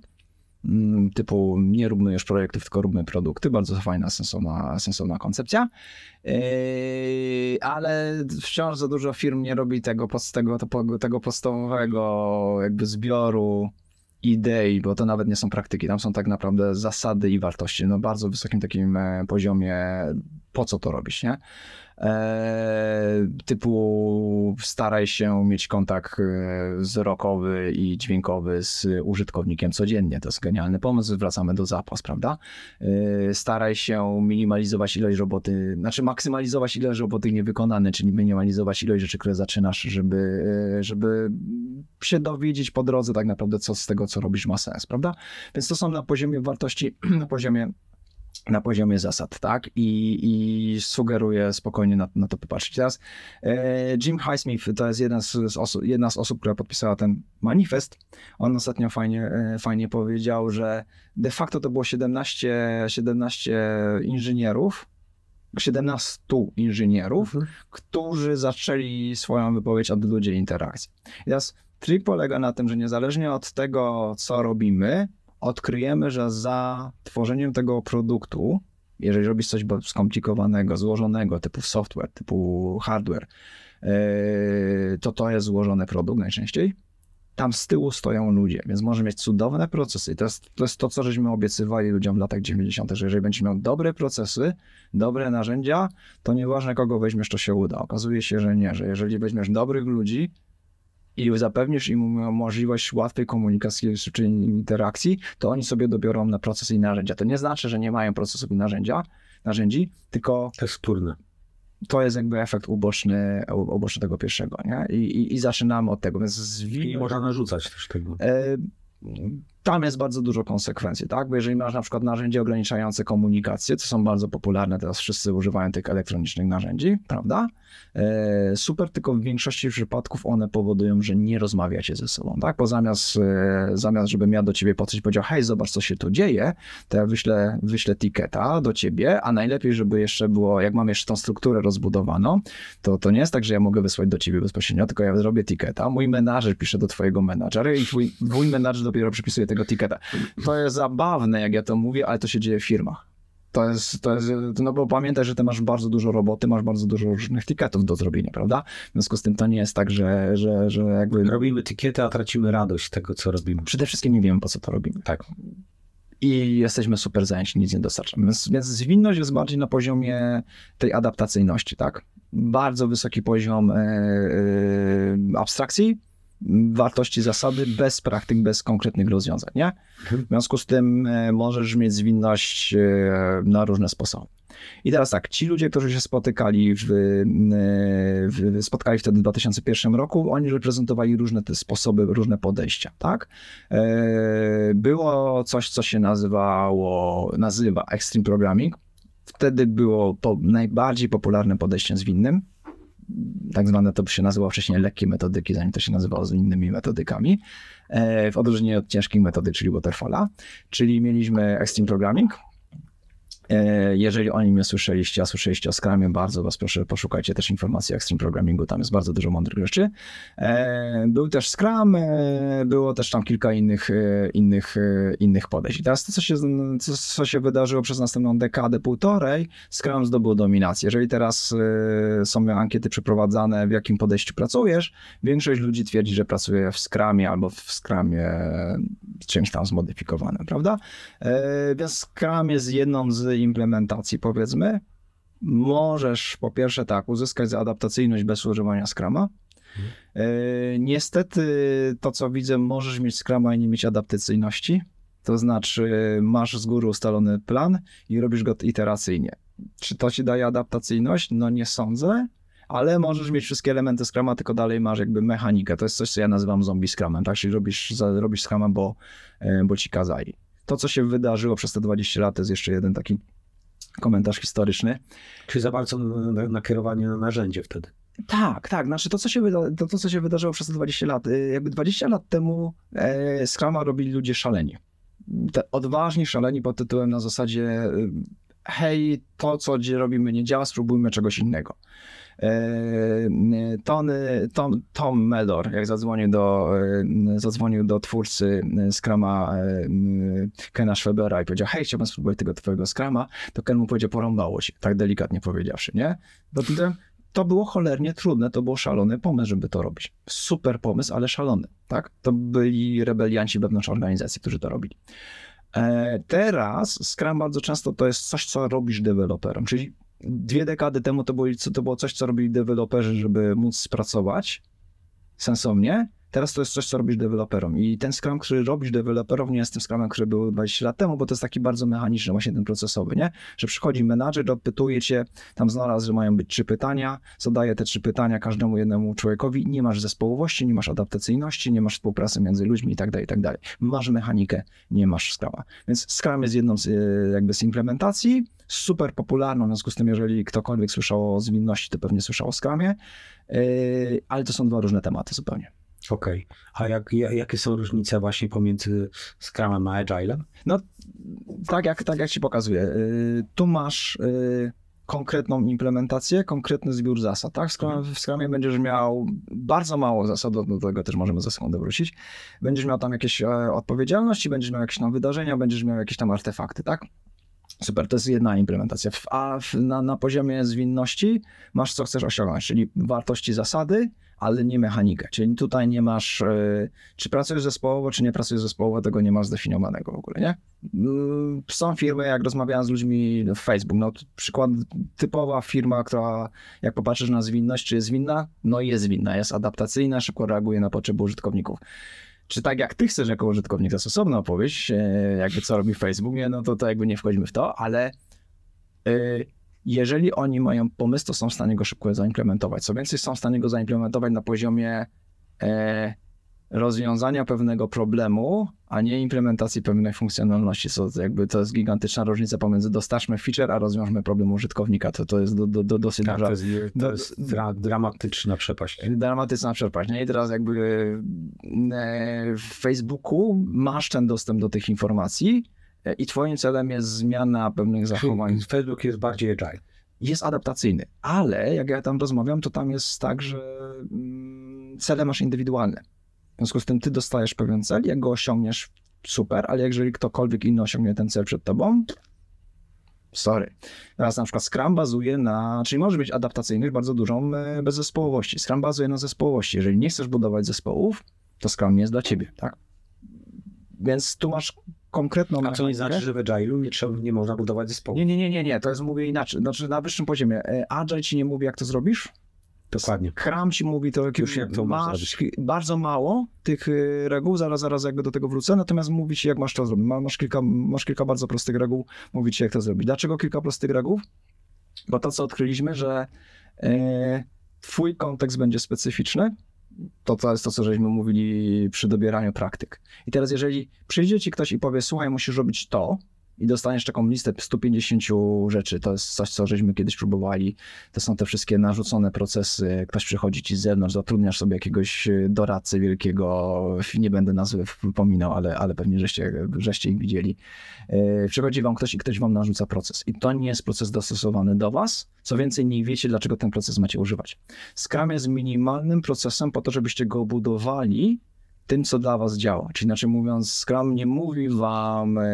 typu nie róbmy już projektów, tylko róbmy produkty, bardzo fajna, sensowna, sensowna koncepcja, Yy, ale wciąż za dużo firm nie robi tego, tego, tego, podstawowego jakby zbioru idei, bo to nawet nie są praktyki, tam są tak naprawdę zasady i wartości. Na bardzo wysokim takim e, poziomie po co to robisz, nie? E, typu staraj się mieć kontakt e, wzrokowy i dźwiękowy z użytkownikiem codziennie. To jest genialny pomysł, wracamy do zapas, prawda? E, staraj się minimalizować ilość roboty, znaczy maksymalizować ilość roboty niewykonane, czyli minimalizować ilość rzeczy, które zaczynasz, żeby, żeby się dowiedzieć po drodze tak naprawdę, co z tego, co robisz ma sens, prawda? Więc to są na poziomie wartości, na poziomie na poziomie zasad, tak? I, i sugeruję spokojnie na, na to popatrzeć. Teraz e, Jim Highsmith to jest jedna z, z osób, jedna z osób, która podpisała ten manifest. On ostatnio fajnie, e, fajnie powiedział, że de facto to było 17, 17 inżynierów, 17 inżynierów, Mhm. którzy zaczęli swoją wypowiedź od ludzi interakcji. I teraz trik polega na tym, że niezależnie od tego, co robimy, odkryjemy, że za tworzeniem tego produktu, jeżeli robisz coś skomplikowanego, złożonego, typu software, typu hardware, yy, to to jest złożony produkt najczęściej. Tam z tyłu stoją ludzie, więc może mieć cudowne procesy. To jest, to jest to, co żeśmy obiecywali ludziom w latach 90., że jeżeli będziesz miał dobre procesy, dobre narzędzia, to nieważne kogo weźmiesz, to się uda. Okazuje się, że nie, że jeżeli weźmiesz dobrych ludzi i zapewnisz im możliwość łatwej komunikacji czy interakcji, to oni sobie dobiorą na procesy i narzędzia. To nie znaczy, że nie mają procesów i narzędzia, narzędzi, tylko To jest wtórne. to jest jakby efekt uboczny, uboczny tego pierwszego, nie? I, i, i zaczynamy od tego, więc I zwij... nie można narzucać też tego. Tam jest bardzo dużo konsekwencji, tak? Bo jeżeli masz na przykład narzędzie ograniczające komunikację, co są bardzo popularne, teraz wszyscy używają tych elektronicznych narzędzi, prawda? E, super, tylko w większości przypadków one powodują, że nie rozmawiacie ze sobą, tak? Bo zamiast, e, zamiast żebym ja do ciebie podszedł i powiedział, hej, zobacz, co się tu dzieje, to ja wyślę, wyślę do ciebie, a najlepiej, żeby jeszcze było, jak mam jeszcze tą strukturę rozbudowaną, to, to nie jest tak, że ja mogę wysłać do ciebie bezpośrednio, tylko ja zrobię tiketa, mój menadżer pisze do twojego menadżera i twój, twój menadżer dopiero przypisuje tego tiketa. To jest zabawne, jak ja to mówię, ale to się dzieje w firmach. To jest, to jest, no bo pamiętaj, że ty masz bardzo dużo roboty, masz bardzo dużo różnych tiketów do zrobienia, prawda? W związku z tym to nie jest tak, że, że, że jakby... Robimy etykietę, a tracimy radość tego, co robimy. Przede wszystkim nie wiemy, po co to robimy. Tak. I jesteśmy super zajęci, nic nie dostarczamy. Więc, więc zwinność jest bardziej na poziomie tej adaptacyjności, tak? Bardzo wysoki poziom e, abstrakcji, wartości zasady, bez praktyk, bez konkretnych rozwiązań, nie? W związku z tym e, możesz mieć zwinność e, na różne sposoby. I teraz tak, ci ludzie, którzy się spotykali w, w, spotkali wtedy w 2001 roku, oni reprezentowali różne te sposoby, różne podejścia, tak? E, Było coś, co się nazywało, nazywa Extreme Programming. Wtedy było to najbardziej popularnym podejściem zwinnym. Tak zwane to się nazywało wcześniej lekkie metodyki, zanim to się nazywało z innymi metodykami. E, W odróżnieniu od ciężkich metody, czyli Waterfalla. Czyli mieliśmy Extreme Programming, Jeżeli o nim nie słyszeliście, a słyszeliście o Scrumie, bardzo was proszę, poszukajcie też informacji o Extreme Programmingu, tam jest bardzo dużo mądrych rzeczy. E, Był też Scrum, e, było też tam kilka innych, e, innych, e, innych podejść. I teraz to, co się, co, co się wydarzyło przez następną dekadę, półtorej, Scrum zdobył dominację. Jeżeli teraz e, są ankiety przeprowadzane, w jakim podejściu pracujesz, większość ludzi twierdzi, że pracuje w Scrumie albo w Scrumie e, czymś tam zmodyfikowanym, prawda? E, Więc Scrum jest jedną z implementacji, powiedzmy. Możesz po pierwsze tak, uzyskać adaptacyjność bez używania Scrama. E, Niestety to, co widzę, możesz mieć Scrama i nie mieć adaptacyjności. To znaczy masz z góry ustalony plan i robisz go iteracyjnie. Czy to ci daje adaptacyjność? No nie sądzę, ale możesz mieć wszystkie elementy Scrama, tylko dalej masz jakby mechanikę. To jest coś, co ja nazywam zombie Scrumem, tak? Czyli robisz, robisz Scrama, bo, e, bo ci kazali. To, co się wydarzyło przez te 20 lat, to jest jeszcze jeden taki komentarz historyczny. Czy za bardzo na- nakierowanie na narzędzie wtedy? Tak, tak. Znaczy to, co się, wyda- to, to, co się wydarzyło przez te 20 lat. y, Jakby 20 lat temu e, Scrama robili ludzie szaleni. Te odważni, szaleni pod tytułem na zasadzie y, hej, to, co robimy nie działa, spróbujmy czegoś innego. E, Tony, Tom, Tom Mellor, jak zadzwonił do, e, zadzwonił do twórcy Scrama e, Kena Schwebera i powiedział, hej, chciałbym spróbować tego twojego Scrama, to Ken mu powiedział, porąbało się, tak delikatnie powiedziawszy, nie? Bo to, było cholernie trudne, to był szalony pomysł, żeby to robić. Super pomysł, ale szalony, tak? To byli rebelianci wewnątrz organizacji, którzy to robili. Teraz Scrum bardzo często to jest coś, co robisz deweloperom, czyli dwie dekady temu to, byli, to było coś, co robili deweloperzy, żeby móc spracować sensownie. Teraz to jest coś, co robisz deweloperom. I ten Scrum, który robisz deweloperom, nie jest tym Scrumem, który był 20 lat temu, bo to jest taki bardzo mechaniczny, właśnie ten procesowy, nie? Że przychodzi menadżer, odpytuje cię, tam znalazł, że mają być trzy pytania, zadaje te trzy pytania każdemu jednemu człowiekowi. Nie masz zespołowości, nie masz adaptacyjności, nie masz współpracy między ludźmi i tak dalej, i tak dalej. Masz mechanikę, nie masz Scruma. Więc Scrum jest jedną z, e, jakby z implementacji, super popularną, w związku z tym, jeżeli ktokolwiek słyszał o zwinności, to pewnie słyszał o Scrumie, yy, ale to są dwa różne tematy zupełnie. Okej. A jak, ja- jakie są różnice właśnie pomiędzy Scrumem a Agilem? No, tak jak, tak jak ci pokazuję. Yy, tu masz yy, konkretną implementację, konkretny zbiór zasad, tak? W Scrumie, w Scrumie będziesz miał bardzo mało zasad, do tego też możemy za sekundę wrócić. Będziesz miał tam jakieś e, odpowiedzialności, będziesz miał jakieś tam wydarzenia, będziesz miał jakieś tam artefakty, tak? Super, to jest jedna implementacja. A na, na poziomie zwinności masz co chcesz osiągnąć, czyli wartości zasady, ale nie mechanikę. Czyli tutaj nie masz, e, czy pracujesz zespołowo, czy nie pracujesz zespołowo, tego nie masz zdefiniowanego w ogóle, nie? Mm, Są firmy, jak rozmawiałem z ludźmi w Facebook, no przykład, typowa firma, która jak popatrzysz na zwinność, czy jest zwinna? No jest zwinna, jest adaptacyjna, szybko reaguje na potrzeby użytkowników. Czy tak jak ty chcesz jako użytkownik, to jest osobna opowieść, e, jakby co robi Facebook, nie, no to, to jakby nie wchodzimy w to, ale e, jeżeli oni mają pomysł, to są w stanie go szybko zaimplementować. Co więcej, są w stanie go zaimplementować na poziomie e, rozwiązania pewnego problemu, a nie implementacji pewnej funkcjonalności. Co jakby to jest gigantyczna różnica pomiędzy dostarczmy feature, a rozwiążmy problem użytkownika. To, to jest do, do, do, dosyć Tak, duża, to jest, to jest dra, dramatyczna przepaść. dramatyczna przepaść. Nie? I teraz jakby e, w Facebooku masz ten dostęp do tych informacji i twoim celem jest zmiana pewnych zachowań. Facebook jest bardziej agile. Jest adaptacyjny, ale jak ja tam rozmawiam, to tam jest tak, że mm, cele masz indywidualne. W związku z tym ty dostajesz pewien cel, jak go osiągniesz, super, ale jeżeli ktokolwiek inny osiągnie ten cel przed tobą, sorry. Teraz na przykład Scrum bazuje na, czyli może być adaptacyjny bardzo dużą e, bez zespołowości. Scrum bazuje na zespołowości. Jeżeli nie chcesz budować zespołów, to Scrum nie jest dla ciebie, tak? Więc tu masz konkretną A co nie mechanikę. znaczy, że w Agile'u nie, trzeba, nie można budować zespołu. Nie, nie, nie, nie, nie, to jest mówię inaczej. Znaczy na wyższym poziomie. E, Agile ci nie mówi, jak to zrobisz. Dokładnie. Scrum ci mówi to, Już jak to masz bardzo mało tych y, reguł, zaraz, zaraz jakby do tego wrócę, natomiast mówi ci, jak masz to zrobić. Ma- Masz kilka, masz kilka bardzo prostych reguł, mówi ci, jak to zrobić. Dlaczego kilka prostych reguł? Bo to, co odkryliśmy, że e, twój kontekst będzie specyficzny, to, to jest to, co żeśmy mówili przy dobieraniu praktyk. I teraz, jeżeli przyjdzie ci ktoś i powie, słuchaj, musisz robić to, i dostaniesz taką listę 150 rzeczy, to jest coś, co żeśmy kiedyś próbowali, to są te wszystkie narzucone procesy, ktoś przychodzi ci z zewnątrz, zatrudniasz sobie jakiegoś e, doradcę wielkiego, nie będę nazwy wypominał, ale, ale pewnie żeście, żeście ich widzieli. E, Przychodzi wam ktoś i ktoś wam narzuca proces. I to nie jest proces dostosowany do was, co więcej, nie wiecie, dlaczego ten proces macie używać. Scrum jest minimalnym procesem po to, żebyście go budowali tym, co dla was działa. Czyli inaczej mówiąc, Scrum nie mówi wam, e,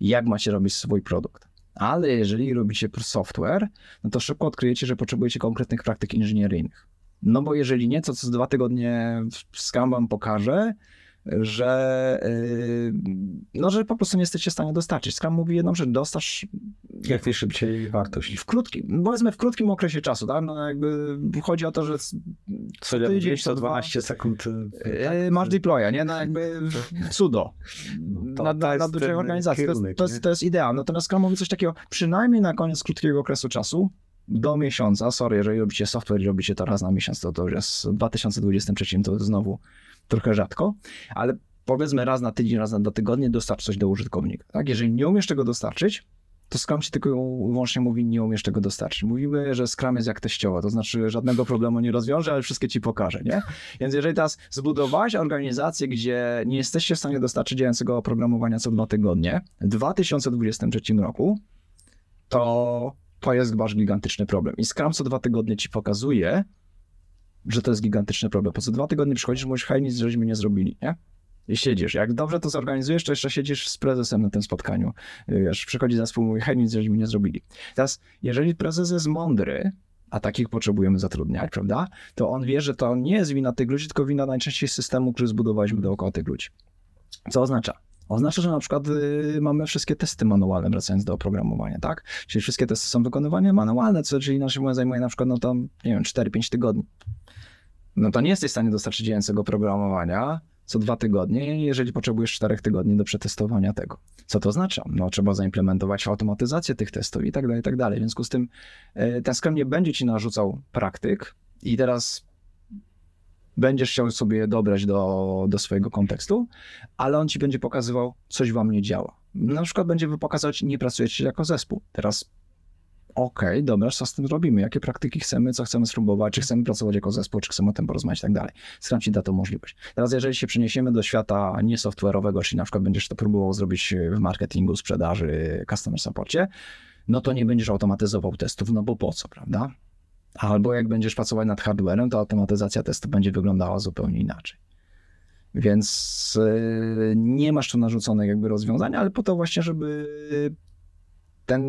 jak macie robić swój produkt. Ale jeżeli robicie software, no to szybko odkryjecie, że potrzebujecie konkretnych praktyk inżynieryjnych. No bo jeżeli nie, to co dwa tygodnie Scrum wam pokaże, że, yy, no, że po prostu nie jesteście w stanie dostarczyć. Scrum mówi jedną rzecz, dostarcz Jak najszybciej wartość. w krótkim, powiedzmy w krótkim okresie czasu, tak? No jakby chodzi o to, że Co tydzień, to 12 sekund. e, masz deploya, nie? No jakby cudo. To- na, to na, jest dużej organizacji. To jest, kierunek, to, nie? jest, to jest ideał. Natomiast Scrum mówi coś takiego, przynajmniej na koniec krótkiego okresu czasu, do miesiąca, sorry, jeżeli robicie software i robicie to raz na miesiąc, to to już jest w 2023 to znowu trochę rzadko, ale powiedzmy raz na tydzień, raz na dwa tygodnie dostarcz coś do użytkownika. Tak? Jeżeli nie umiesz tego dostarczyć, to Scrum ci tylko wyłącznie mówi, nie umiesz tego dostarczyć. Mówimy, że Scrum jest jak teściowa, to znaczy żadnego problemu nie rozwiąże, ale wszystkie ci pokaże, nie? Więc jeżeli teraz zbudowałeś organizację, gdzie nie jesteście w stanie dostarczyć działającego oprogramowania co dwa tygodnie, w 2023 roku, to to jest wasz gigantyczny problem. I Scrum co dwa tygodnie ci pokazuje, że to jest gigantyczny problem. Po co dwa tygodnie przychodzisz, mówisz, hej, nic żeśmy nie zrobili, nie? I siedzisz. Jak dobrze to zorganizujesz, to jeszcze siedzisz z prezesem na tym spotkaniu. Wiesz, przychodzi zespół, mówi, hej, nic żeśmy nie zrobili. Teraz, jeżeli prezes jest mądry, a takich potrzebujemy zatrudniać, prawda? To on wie, że to nie jest wina tych ludzi, tylko wina najczęściej systemu, który zbudowaliśmy dookoła tych ludzi. Co oznacza? Oznacza, że na przykład y, mamy wszystkie testy manualne, wracając do oprogramowania, tak? Czyli wszystkie testy są wykonywane manualne, co czyli inaczej mówiąc zajmuje na przykład, no tam, nie wiem, 4-5 tygodni. No to nie jesteś w stanie dostarczyć działającego oprogramowania co dwa tygodnie, jeżeli potrzebujesz 4 tygodni do przetestowania tego. Co to oznacza? No trzeba zaimplementować automatyzację tych testów i tak dalej, i tak dalej. W związku z tym y, ten Scrum nie będzie ci narzucał praktyk i teraz będziesz chciał sobie dobrać do, do swojego kontekstu, ale on ci będzie pokazywał, coś wam nie działa. Na przykład będzie pokazać, nie pracujecie jako zespół. Teraz okej, okay, dobra, co z tym robimy? Jakie praktyki chcemy, co chcemy spróbować, czy chcemy pracować jako zespół, czy chcemy o tym porozmawiać i tak dalej. Scrum ci da tą możliwość. Teraz jeżeli się przeniesiemy do świata niesoftware'owego, czyli na przykład będziesz to próbował zrobić w marketingu, sprzedaży, customer supporcie, no to nie będziesz automatyzował testów, no bo po co, prawda? Albo jak będziesz pracować nad hardwarem, to automatyzacja testu będzie wyglądała zupełnie inaczej. Więc yy, nie masz tu narzuconych jakby rozwiązań, ale po to właśnie, żeby ten,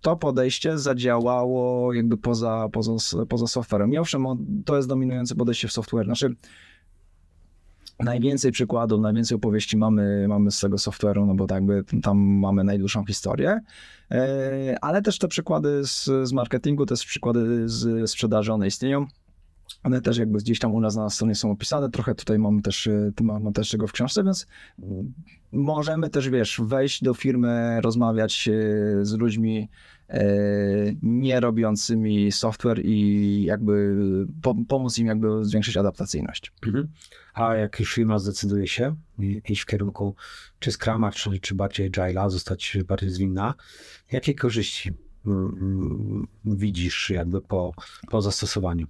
to podejście zadziałało jakby poza, poza, poza softwarem. I owszem, to jest dominujące podejście w software. Znaczy, najwięcej przykładów, najwięcej opowieści mamy, mamy z tego software'u, no bo tak jakby tam mamy najdłuższą historię, e, ale też te przykłady z, z marketingu, te przykłady z sprzedaży, one istnieją. One też jakby gdzieś tam u nas na stronie są opisane, trochę tutaj mamy też, e, mamy też tego w książce, więc możemy też, wiesz, wejść do firmy, rozmawiać e, z ludźmi e, nie robiącymi software i jakby pomóc im jakby zwiększyć adaptacyjność. Mhm. A jak już firma zdecyduje się iść w kierunku czy Scrama, czy, czy bardziej Agile'a, zostać bardziej zwinna, jakie korzyści mm, mm, widzisz jakby po, po zastosowaniu?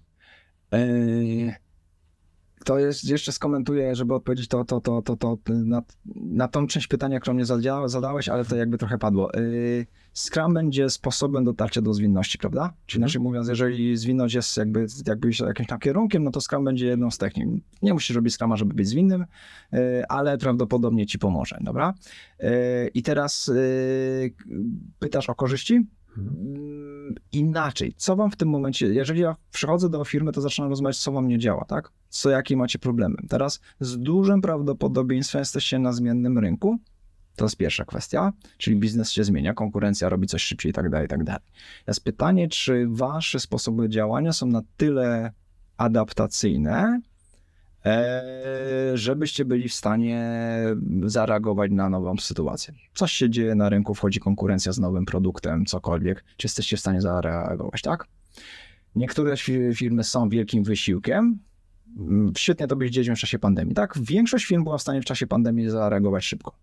Yy, to jest, jeszcze skomentuję, żeby odpowiedzieć to, to, to, to, to na, na tą część pytania, którą mnie zadałeś, ale to jakby trochę padło. Yy, Scrum będzie sposobem dotarcia do zwinności, prawda? Czyli mm. inaczej mówiąc, jeżeli zwinność jest jakby, jakby jakimś tam kierunkiem, no to Scrum będzie jedną z technik. Nie musisz robić Scruma, żeby być zwinnym, yy, ale prawdopodobnie ci pomoże, dobra? I teraz pytasz o korzyści? Mm, inaczej. Co wam w tym momencie, jeżeli ja przychodzę do firmy, to zaczynam rozmawiać, co wam nie działa, tak? Co, jakie macie problemy. Teraz z dużym prawdopodobieństwem jesteście na zmiennym rynku. To jest pierwsza kwestia, czyli biznes się zmienia, konkurencja robi coś szybciej i tak dalej, i tak dalej. Pytanie, czy wasze sposoby działania są na tyle adaptacyjne, żebyście byli w stanie zareagować na nową sytuację. Coś się dzieje na rynku, wchodzi konkurencja z nowym produktem, cokolwiek, czy jesteście w stanie zareagować, tak? Niektóre firmy są wielkim wysiłkiem. Mm, świetnie to by dzieje w czasie pandemii, tak? Większość firm była w stanie w czasie pandemii zareagować szybko.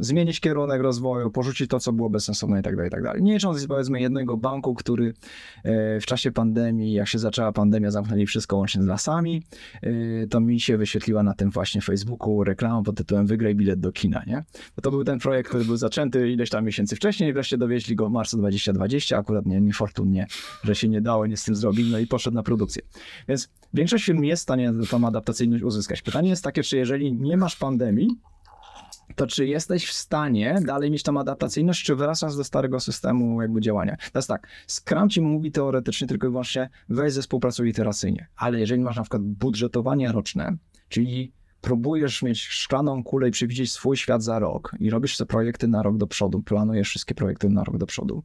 Zmienić kierunek rozwoju, porzucić to, co było bezsensowne i tak dalej, i tak dalej. Nie licząc powiedzmy jednego banku, który e, w czasie pandemii, jak się zaczęła pandemia, zamknęli wszystko łącznie z lasami, e, to mi się wyświetliła na tym właśnie Facebooku reklama pod tytułem Wygraj bilet do kina, nie? Bo to był ten projekt, który był zaczęty ileś tam miesięcy wcześniej, wreszcie dowieźli go w marcu 2020, akurat nie, niefortunnie, że się nie dało nic z tym zrobić, no i poszedł na produkcję. Więc większość firm jest w stanie tą adaptacyjność uzyskać. Pytanie jest takie, czy jeżeli nie masz pandemii, to czy jesteś w stanie dalej mieć tą adaptacyjność, czy wracasz do starego systemu jakby działania? Teraz tak, Scrum ci mówi teoretycznie tylko i wyłącznie weź zespół, pracuj iteracyjnie, ale jeżeli masz na przykład budżetowanie roczne, czyli próbujesz mieć szklaną kulę i przewidzieć swój świat za rok i robisz te projekty na rok do przodu, planujesz wszystkie projekty na rok do przodu,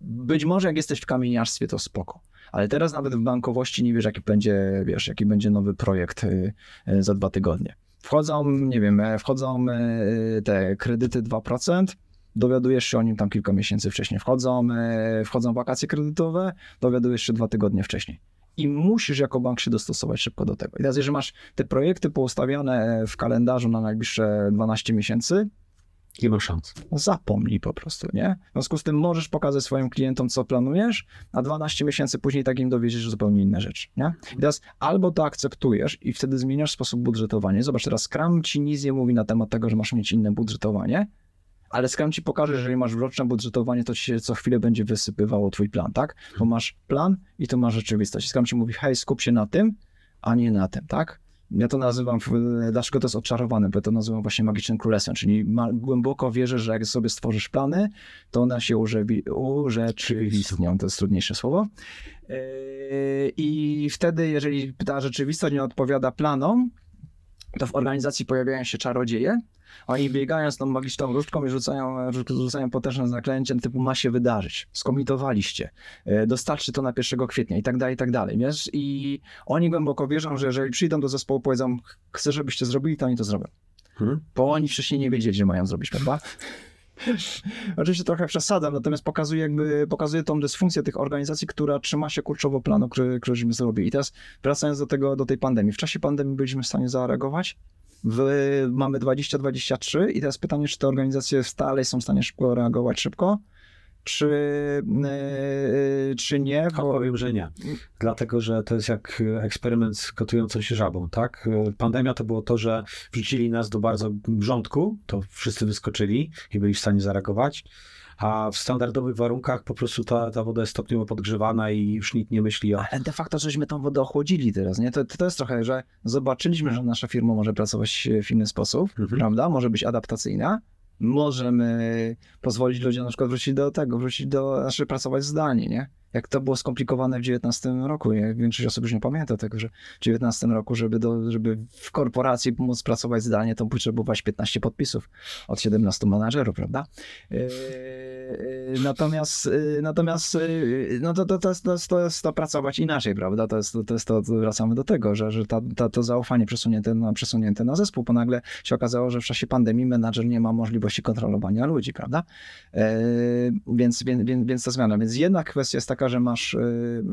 być może jak jesteś w kamieniarstwie, to spoko. Ale teraz nawet w bankowości nie wiesz, jaki będzie, wiesz, jaki będzie nowy projekt y, za dwa tygodnie. Wchodzą, nie wiem, e, wchodzą e, te kredyty 2%, dowiadujesz się o nim tam kilka miesięcy wcześniej. Wchodzą, e, wchodzą wakacje kredytowe, dowiadujesz się dwa tygodnie wcześniej. I musisz jako bank się dostosować szybko do tego. I teraz, jeżeli masz te projekty poustawione w kalendarzu na najbliższe 12 miesięcy, nie ma szans. Zapomnij po prostu, nie? W związku z tym możesz pokazać swoim klientom, co planujesz, a 12 miesięcy później takim dowiedziesz zupełnie inne rzeczy, nie? I teraz albo to akceptujesz i wtedy zmieniasz sposób budżetowania. Zobacz, teraz Scrum ci nic nie mówi na temat tego, że masz mieć inne budżetowanie, ale Scrum ci pokaże, że jeżeli masz roczne budżetowanie, to ci się co chwilę będzie wysypywało twój plan, tak? Bo masz plan i tu masz rzeczywistość. Scrum ci mówi, hej, skup się na tym, a nie na tym, tak? Ja to nazywam, dlaczego to jest oczarowane, bo to nazywam właśnie magicznym królestwem, czyli ma, głęboko wierzę, że jak sobie stworzysz plany, to one się urzewi, urzeczywistnią, to jest trudniejsze słowo. Yy, I wtedy, jeżeli ta rzeczywistość nie odpowiada planom, to w organizacji pojawiają się czarodzieje, oni biegają z tą magiczną różdżką i rzucają, rzucają potężne zaklęcie typu ma się wydarzyć, skomitowaliście, e, dostarczy to na 1 kwietnia i tak dalej, i tak dalej, wiesz? I oni głęboko wierzą, że jeżeli przyjdą do zespołu, powiedzą, chcę, żebyście zrobili, to oni to zrobią. Hmm? Bo oni wcześniej nie wiedzieli, że mają zrobić, prawda? Oczywiście trochę przesadzam, natomiast pokazuje jakby, pokazuje tą dysfunkcję tych organizacji, która trzyma się kurczowo planu, który, któryśmy zrobili. I teraz wracając do tego, do tej pandemii. W czasie pandemii byliśmy w stanie zareagować, w, mamy 2023 i teraz pytanie, czy te organizacje stale są w stanie szybko reagować szybko, czy, yy, czy nie? Bo... Powiem, że nie. Dlatego, że to jest jak eksperyment z gotującą się żabą, tak? Pandemia to było to, że wrzucili nas do bardzo grządku, to wszyscy wyskoczyli i byli w stanie zareagować a w standardowych warunkach po prostu ta, ta woda jest stopniowo podgrzewana i już nikt nie myśli o... Ale de facto, żeśmy tą wodę ochłodzili teraz, nie? To, to jest trochę, że zobaczyliśmy, że nasza firma może pracować w inny sposób, mhm. prawda? Może być adaptacyjna, możemy pozwolić ludziom na przykład wrócić do tego, wrócić do, znaczy pracować zdalnie, nie? Jak to było skomplikowane w 19 roku. Ja, większość osób już nie pamięta tego, że w 19 roku, żeby, do, żeby w korporacji móc pracować zdalnie, to potrzebować 15 podpisów od 17 menadżerów, prawda? Yy, natomiast yy, natomiast yy, no to, to, to, to, to jest to pracować inaczej, prawda? To jest to, jest to wracamy do tego, że, że ta, ta, to zaufanie przesunięte na, przesunięte na zespół, bo nagle się okazało, że w czasie pandemii menadżer nie ma możliwości kontrolowania ludzi, prawda? Więc, więc, więc ta zmiana. Więc jedna kwestia jest taka, że masz y,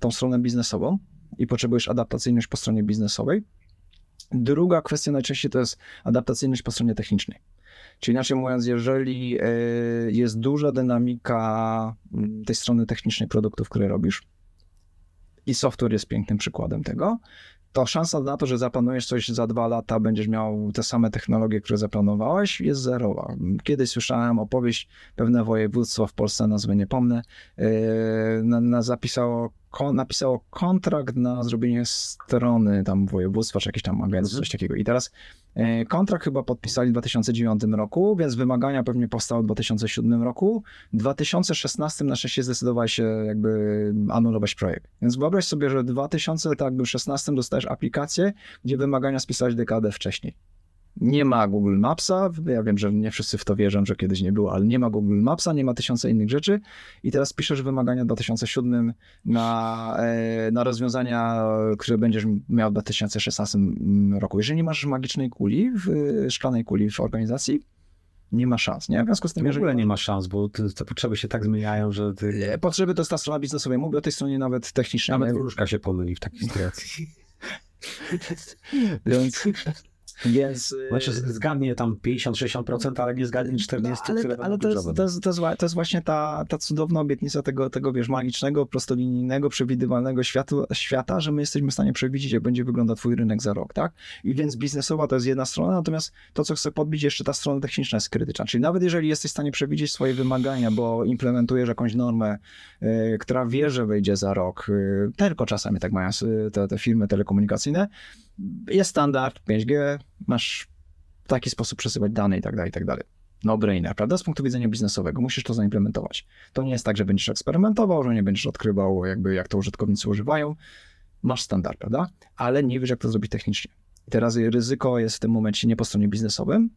tą stronę biznesową i potrzebujesz adaptacyjność po stronie biznesowej. Druga kwestia najczęściej to jest adaptacyjność po stronie technicznej. Czyli inaczej mówiąc, jeżeli y, jest duża dynamika mm, tej strony technicznej produktów, które robisz, i software jest pięknym przykładem tego, to szansa na to, że zaplanujesz coś za dwa lata, będziesz miał te same technologie, które zaplanowałeś, jest zerowa. Kiedyś słyszałem opowieść, pewne województwo w Polsce, nazwy nie pomnę, yy, na, na zapisało kon, napisało kontrakt na zrobienie strony tam województwa, czy jakiejś tam agencji, mhm. coś takiego. I teraz e, kontrakt chyba podpisali w 2009 roku, więc wymagania pewnie powstały w 2007 roku. W 2016 na szczęście zdecydowali się jakby anulować projekt. Więc wyobraź sobie, że w 2016 tak dostajesz aplikację, gdzie wymagania spisałeś dekadę wcześniej. Nie ma Google Mapsa. Ja wiem, że nie wszyscy w to wierzą, że kiedyś nie było, ale nie ma Google Mapsa, nie ma tysiące innych rzeczy. I teraz piszesz wymagania w 2007 na, e, na rozwiązania, które będziesz miał w 2016 roku. Jeżeli nie masz magicznej kuli, w, szklanej kuli w organizacji, nie ma szans, nie? W związku z tym, w ogóle nie ma szans, bo te, te, potrzeby się tak zmieniają, że... Ty... Potrzeby to jest ta strona biznesowa. Mówię o tej stronie nawet technicznej. Nawet wróżka się pomyli w takiej sytuacji. Więc więc... Znaczy zgadnie tam 50-60%, ale nie zgadnie 40%. No, ale ale to, jest, to, jest, to, jest, to jest właśnie ta, ta cudowna obietnica tego, tego, wiesz, magicznego, prostolinijnego, przewidywalnego światu, świata, że my jesteśmy w stanie przewidzieć, jak będzie wyglądał twój rynek za rok, tak? I więc biznesowa to jest jedna strona, natomiast to, co chcę podbić, jeszcze ta strona techniczna jest krytyczna. Czyli nawet jeżeli jesteś w stanie przewidzieć swoje wymagania, bo implementujesz jakąś normę, y, która wie, że wyjdzie za rok, y, tylko czasami tak mają y, te, te firmy telekomunikacyjne, jest standard 5G, masz taki sposób przesyłać dane i tak dalej, i tak dalej. No brainer, prawda? Z punktu widzenia biznesowego musisz to zaimplementować. To nie jest tak, że będziesz eksperymentował, że nie będziesz odkrywał jakby jak to użytkownicy używają. Masz standard, prawda? Ale nie wiesz jak to zrobić technicznie. I teraz ryzyko jest w tym momencie nie po stronie biznesowym,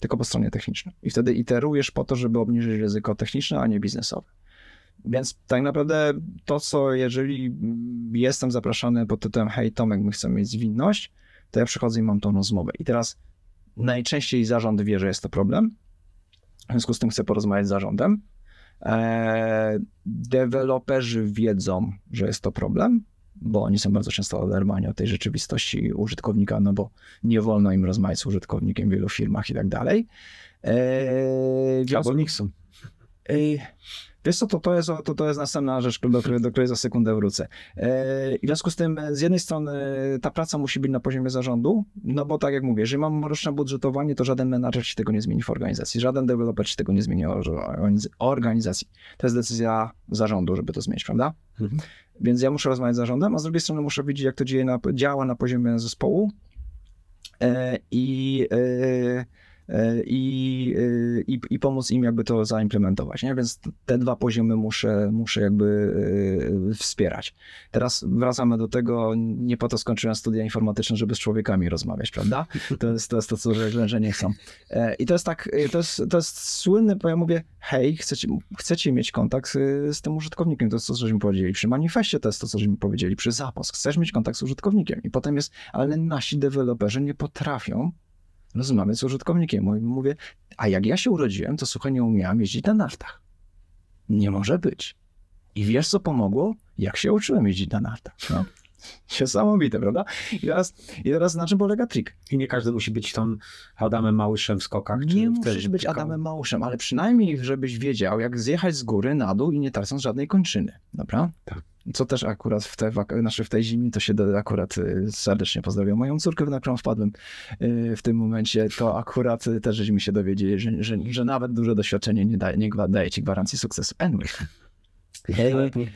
tylko po stronie technicznej. I wtedy iterujesz po to, żeby obniżyć ryzyko techniczne, a nie biznesowe. Więc tak naprawdę to, co jeżeli jestem zapraszany pod tytułem hej Tomek, my chcemy mieć zwinność, to ja przychodzę i mam tą rozmowę. I teraz najczęściej zarząd wie, że jest to problem, w związku z tym chcę porozmawiać z zarządem. Eee, deweloperzy wiedzą, że jest to problem, bo oni są bardzo często oderwani od tej rzeczywistości użytkownika, no bo nie wolno im rozmawiać z użytkownikiem w wielu firmach i tak dalej. Eee, Albo Nixon. Eee, Wiesz co, to, to, jest, to, to jest następna rzecz, do której, do której za sekundę wrócę. E, w związku z tym, z jednej strony ta praca musi być na poziomie zarządu, no bo tak jak mówię, jeżeli mam roczne budżetowanie, to żaden menadżer ci tego nie zmieni w organizacji, żaden deweloper ci tego nie zmieni w organizacji. To jest decyzja zarządu, żeby to zmienić, prawda? Mhm. Więc ja muszę rozmawiać z zarządem, a z drugiej strony muszę widzieć, jak to na, działa na poziomie zespołu e, i... e, i, e, i, i pomóc im jakby to zaimplementować, nie? Więc te dwa poziomy muszę, muszę jakby e, wspierać. Teraz wracamy do tego, nie po to skończyłem studia informatyczne, żeby z człowiekami rozmawiać, prawda? To jest to, jest to co że, nie chcą. I to jest tak, to jest, to jest słynne, bo ja mówię, hej, chcecie, chcecie mieć kontakt z, z tym użytkownikiem, to jest to, co żeśmy powiedzieli przy manifestie, to jest to, co żeśmy powiedzieli przy zapas. Chcesz mieć kontakt z użytkownikiem i potem jest, ale nasi deweloperzy nie potrafią rozmawiać z użytkownikiem. Mówię, a jak ja się urodziłem, to słuchaj, nie umiałem jeździć na nartach. Nie może być. I wiesz, co pomogło? Jak się uczyłem jeździć na nartach. No. Niesamowite, prawda? I teraz, I teraz na czym polega trik? I nie każdy musi być tam Adamem Małyszem w skokach. Nie musisz być Adamem Małyszem, ale przynajmniej, żebyś wiedział, jak zjechać z góry na dół i nie tracąc żadnej kończyny. Dobra? Tak. Co też akurat w, te, znaczy w tej zimie to się akurat y, serdecznie pozdrawiam moją córkę, na którą wpadłem y, w tym momencie, to akurat też żeśmy się dowiedzieli, że, że, że nawet duże doświadczenie nie daje, nie daje ci gwarancji sukcesu. Anyway.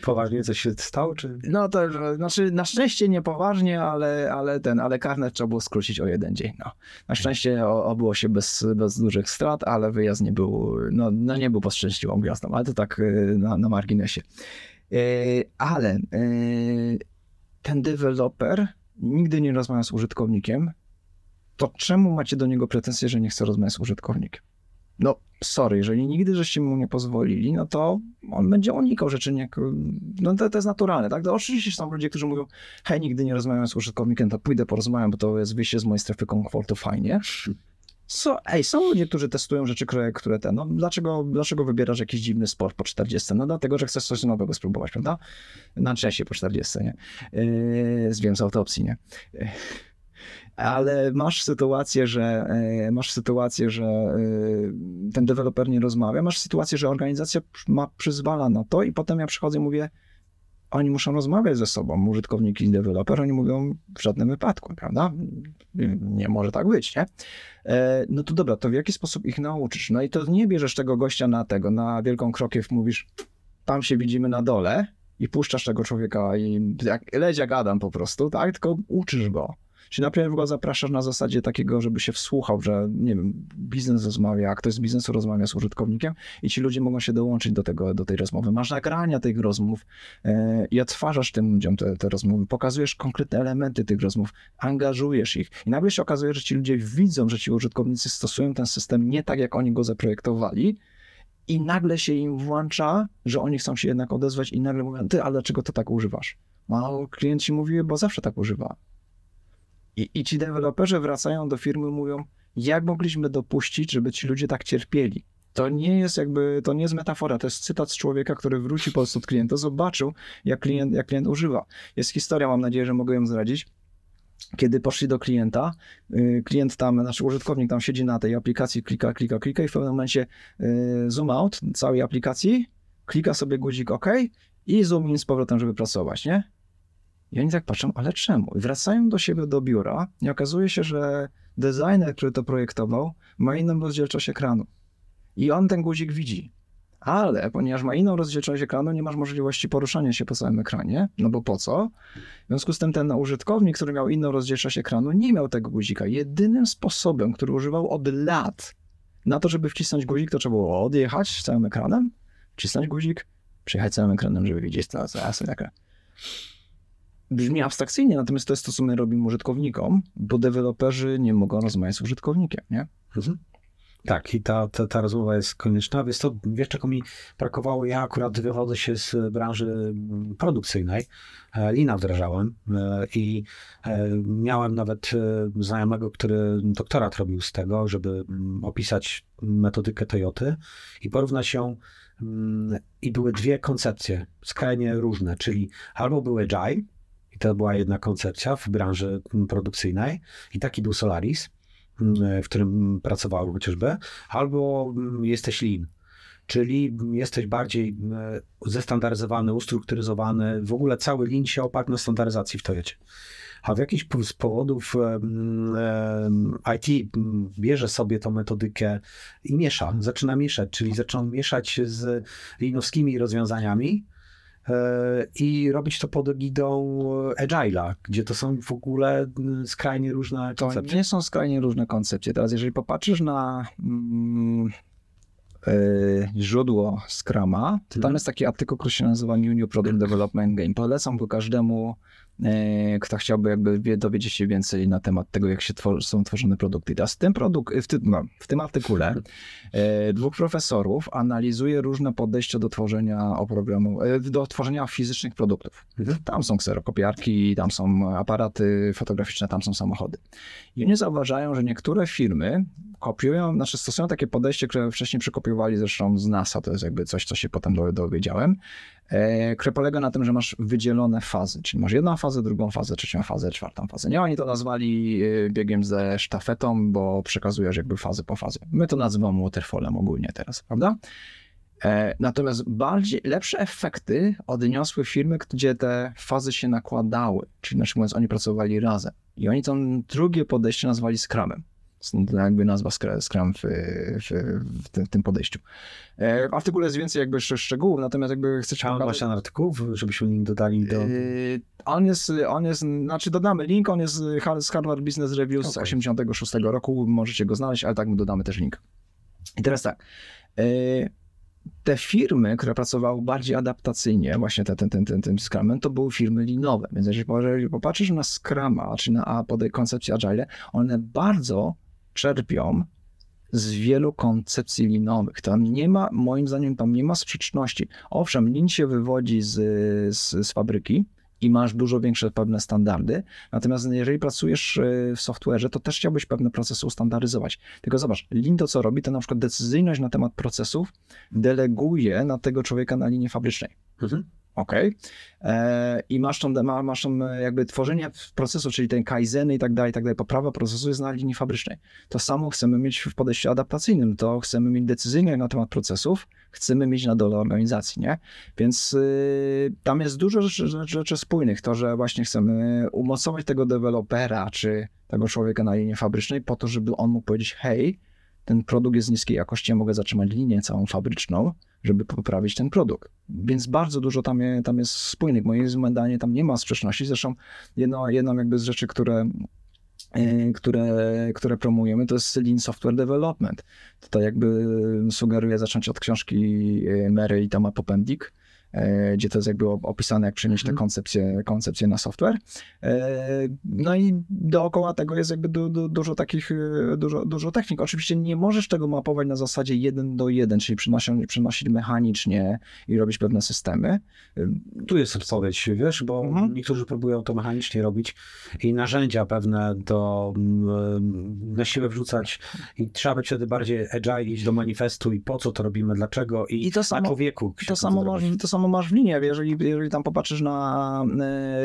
Poważnie coś się stało, czy? No to, znaczy na szczęście nie poważnie, ale, ale ten, ale karnet trzeba było skrócić o jeden dzień, no. Na szczęście obyło się bez, bez dużych strat, ale wyjazd nie był, no, no nie był pod szczęśliwą gwiazdą, ale to tak y, na, na marginesie. E, ale e, ten deweloper nigdy nie rozmawia z użytkownikiem, to czemu macie do niego pretensje, że nie chce rozmawiać z użytkownikiem? No, sorry, jeżeli nigdy żeście mu nie pozwolili, no to on będzie unikał rzeczy, nie, no to, to jest naturalne, tak? To oczywiście są ludzie, którzy mówią, hej, nigdy nie rozmawiam z użytkownikiem, to pójdę porozmawiam, bo to jest wyjście z mojej strefy komfortu, fajnie. So, ej, są ludzie, którzy testują rzeczy, które, które te, no dlaczego, dlaczego wybierasz jakiś dziwny sport po 40? No dlatego, że chcesz coś nowego spróbować, prawda? Na częściej po 40, nie? Yy, z z autopsji, nie? Yy, ale masz sytuację, że yy, masz sytuację, że yy, ten deweloper nie rozmawia, masz sytuację, że organizacja ma, przyzwala na to i potem ja przychodzę i mówię, oni muszą rozmawiać ze sobą, użytkownik i deweloper, oni mówią w żadnym wypadku, prawda? Nie może tak być, nie? E, no to dobra, to w jaki sposób ich nauczysz? No i to nie bierzesz tego gościa na tego, na wielką krokiew, mówisz, tam się widzimy na dole i puszczasz tego człowieka i jak, leć jak Adam po prostu, tak? Tylko uczysz go. Czy najpierw go zapraszasz na zasadzie takiego, żeby się wsłuchał, że nie wiem, biznes rozmawia, a ktoś z biznesu rozmawia z użytkownikiem i ci ludzie mogą się dołączyć do, tego, do tej rozmowy. Masz nagrania tych rozmów e, i odtwarzasz tym ludziom te, te rozmowy, pokazujesz konkretne elementy tych rozmów, angażujesz ich i nagle się okazuje, że ci ludzie widzą, że ci użytkownicy stosują ten system nie tak, jak oni go zaprojektowali, i nagle się im włącza, że oni chcą się jednak odezwać i nagle mówią, ty, ale dlaczego to tak używasz? No, klienci mówiły, bo zawsze tak używa. I, I ci deweloperzy wracają do firmy mówią, jak mogliśmy dopuścić, żeby ci ludzie tak cierpieli? To nie jest jakby, to nie jest metafora, to jest cytat z człowieka, który wróci po prostu od klienta, zobaczył, jak klient, jak klient używa. Jest historia, mam nadzieję, że mogę ją zdradzić. Kiedy poszli do klienta, y, klient tam, znaczy użytkownik tam siedzi na tej aplikacji, klika, klika, klika i w pewnym momencie y, zoom out całej aplikacji, klika sobie guzik OK i zoom in z powrotem, żeby pracować, nie? I oni tak patrzą, ale czemu? I wracają do siebie do biura i okazuje się, że designer, który to projektował, ma inną rozdzielczość ekranu. I on ten guzik widzi. Ale ponieważ ma inną rozdzielczość ekranu, nie masz możliwości poruszania się po całym ekranie, no bo po co? W związku z tym ten użytkownik, który miał inną rozdzielczość ekranu, nie miał tego guzika. Jedynym sposobem, który używał od lat na to, żeby wcisnąć guzik, to trzeba było odjechać całym ekranem, wcisnąć guzik, przejechać całym ekranem, żeby widzieć to, co sobie brzmi abstrakcyjnie, natomiast to jest to, co my robimy użytkownikom, bo deweloperzy nie mogą rozmawiać z użytkownikiem, nie? Mhm. Tak, i ta, ta, ta rozmowa jest konieczna. Więc to, wiesz, czego mi brakowało? Ja akurat wywodzę się z branży produkcyjnej. E, Lina wdrażałem e, i e, miałem nawet znajomego, który doktorat robił z tego, żeby mm, opisać metodykę Toyoty i porównać ją mm, i były dwie koncepcje, skrajnie różne, czyli albo były Agile, i to była jedna koncepcja w branży produkcyjnej. I taki był Solaris, w którym pracował chociażby. Albo jesteś Lean, czyli jesteś bardziej zestandaryzowany, ustrukturyzowany. W ogóle cały Lean się oparł na standaryzacji w Toyocie. A w jakiś z powodów IT bierze sobie tą metodykę i miesza, zaczyna mieszać, czyli zaczyna mieszać z linowskimi rozwiązaniami, e, i robić to pod egidą Agile'a, gdzie to są w ogóle mm, skrajnie różne To koncepcje. nie są skrajnie różne koncepcje. Teraz, jeżeli popatrzysz na mm, e, źródło Scrama, to tam Mhm. jest taki artykuł, który się nazywa New New Product Development Game. Polecam go każdemu, e, kto chciałby jakby wie, dowiedzieć się więcej na temat tego, jak się twor- są tworzone produkty. Teraz w tym, produk- w tym, no, w tym artykule e, dwóch profesorów analizuje różne podejścia do tworzenia oprogramu, e, do tworzenia fizycznych produktów. Mhm. Tam są kserokopiarki, tam są aparaty fotograficzne, tam są samochody. I oni zauważają, że niektóre firmy kopiują, znaczy stosują takie podejście, które wcześniej przekopiowali zresztą z NASA, to jest jakby coś, co się potem do- dowiedziałem, e, które polega na tym, że masz wydzielone fazy, czyli masz jedną fazę, drugą fazę, trzecią fazę, czwartą fazę. Nie, oni to nazwali e, biegiem ze sztafetą, bo przekazujesz jakby fazę po fazie. My to nazywamy waterfallem ogólnie teraz, prawda? E, Natomiast bardziej, lepsze efekty odniosły firmy, gdzie te fazy się nakładały, czyli inaczej mówiąc, oni pracowali razem. I oni to drugie podejście nazwali Scrumem. Stąd jakby nazwa Scr- Scrum w, w, w, tym, podejściu. E, W artykule jest więcej jakby szcz- szczegółów, natomiast jakby chcecie... Czy on masz ten artykuł, żebyśmy link dodali do... Yy, On jest, on jest, znaczy dodamy link, on jest z Harvard Business Review z Okej. 86 roku, możecie go znaleźć, ale tak mu dodamy też link. I teraz tak, yy, te firmy, które pracowały bardziej adaptacyjnie, właśnie ten, ten, ten, ten, tym Scrumem, to były firmy linowe, więc jeżeli, po- jeżeli popatrzysz na Scruma, czy na a, koncepcję Agile, one bardzo czerpią z wielu koncepcji linowych. Tam nie ma, moim zdaniem, tam nie ma sprzeczności. Owszem, lin się wywodzi z, z, z fabryki i masz dużo większe pewne standardy, natomiast jeżeli pracujesz y, w software'ze, to też chciałbyś pewne procesy ustandaryzować. Tylko zobacz, lin to co robi, to na przykład decyzyjność na temat procesów deleguje na tego człowieka na linii fabrycznej. Mhm. OK. E, I masz tą, ma- masz tą e, jakby tworzenie procesu, czyli ten kaizeny i tak dalej, i tak dalej, poprawa procesu jest na linii fabrycznej. To samo chcemy mieć w podejściu adaptacyjnym, to chcemy mieć decyzyjność na temat procesów, chcemy mieć na dole organizacji, nie? Więc y, tam jest dużo rzeczy, rzeczy spójnych. To, że właśnie chcemy umocować tego dewelopera, czy tego człowieka na linii fabrycznej po to, żeby on mógł powiedzieć, hej, ten produkt jest niskiej jakości, ja mogę zatrzymać linię całą fabryczną, żeby poprawić ten produkt. Więc bardzo dużo tam, je, tam jest spójnych. Moim zdaniem tam nie ma sprzeczności. Zresztą jedno, jedną jakby z rzeczy, które, e, które, które promujemy, to jest Lean Software Development. Tutaj jakby sugeruję zacząć od książki e, Mary i tam Apopendik, e, gdzie to jest jakby opisane, jak przenieść te Mhm. koncepcje na software. E, No i dookoła tego jest jakby du, du, dużo takich, e, dużo, dużo technik. Oczywiście nie możesz tego mapować na zasadzie jeden do jeden, czyli przenosić, przenosić mechanicznie i robić pewne systemy. E, Tu jest odpowiedź, wiesz, bo Mhm. niektórzy próbują to mechanicznie robić i narzędzia pewne do mm, na siłę wrzucać i trzeba być wtedy bardziej agile, iść do manifestu i po co to robimy, dlaczego i, I to samo- człowieku. To się samo, zrobić. to samo masz w linie. Jeżeli, jeżeli tam popatrzysz na,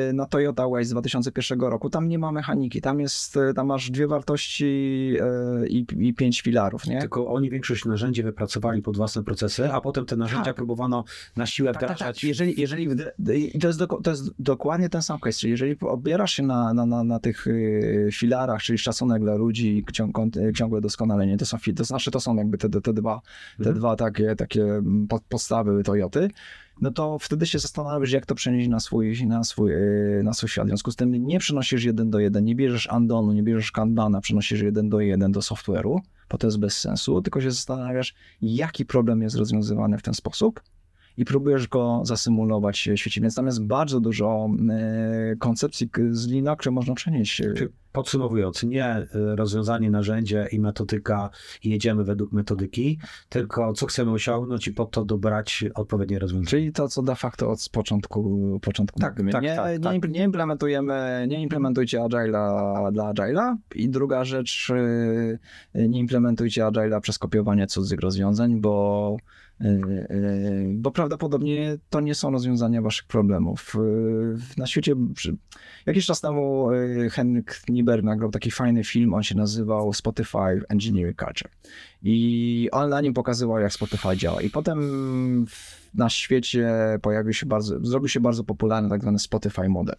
e, na Toyota Way z 2001 roku, tam nie ma mechaniki. Tam, jest, e, tam masz dwie wartości e, i, i pięć filarów, nie? Tylko oni większość narzędzi wypracowali pod własne procesy, a potem te narzędzia Tak. próbowano na siłę Tak, tak, wdrażać. tak. Jeżeli, jeżeli wd- i to, jest doko- to jest dokładnie ten sam case, czyli jeżeli obierasz się na, na, na, na tych y, filarach, czyli szacunek dla ludzi, ciąg, kont- ciągłe doskonalenie, to są, to znaczy to są jakby te, te, dwa, te Mhm. dwa takie, takie mm, po- podstawy Toyoty, no to wtedy się zastanawiasz, jak to przenieść na swój, na swój, y, na swój świat. W związku z tym nie przenosisz jeden do jeden, nie bierzesz Andonu, nie bierzesz Kanbana, przenosisz jeden do jeden do software'u, bo to jest bez sensu, tylko się zastanawiasz, jaki problem jest rozwiązywany w ten sposób i próbujesz go zasymulować w świecie. Więc tam jest bardzo dużo e, koncepcji z Lina, które można przenieść. e, Czy Podsumowując, nie y, rozwiązanie, narzędzie i metodyka i jedziemy według metodyki, tylko co chcemy osiągnąć i po to dobrać odpowiednie rozwiązanie. Czyli to, co de facto od początku, początku Tak, mówimy. tak, nie, tak, nie, tak. nie implementujemy, nie implementujcie Agile'a dla Agile'a. I druga rzecz, e, nie implementujcie Agile'a przez kopiowanie cudzych rozwiązań, bo e, e, bo prawdopodobnie to nie są rozwiązania waszych problemów. E, Na świecie, jakiś czas temu e, Henryk Nieberg nagrał taki fajny film, on się nazywał Spotify Engineering Culture. I on na nim pokazywał, jak Spotify działa. I potem na świecie pojawił się bardzo, zrobił się bardzo popularny tak zwany Spotify model.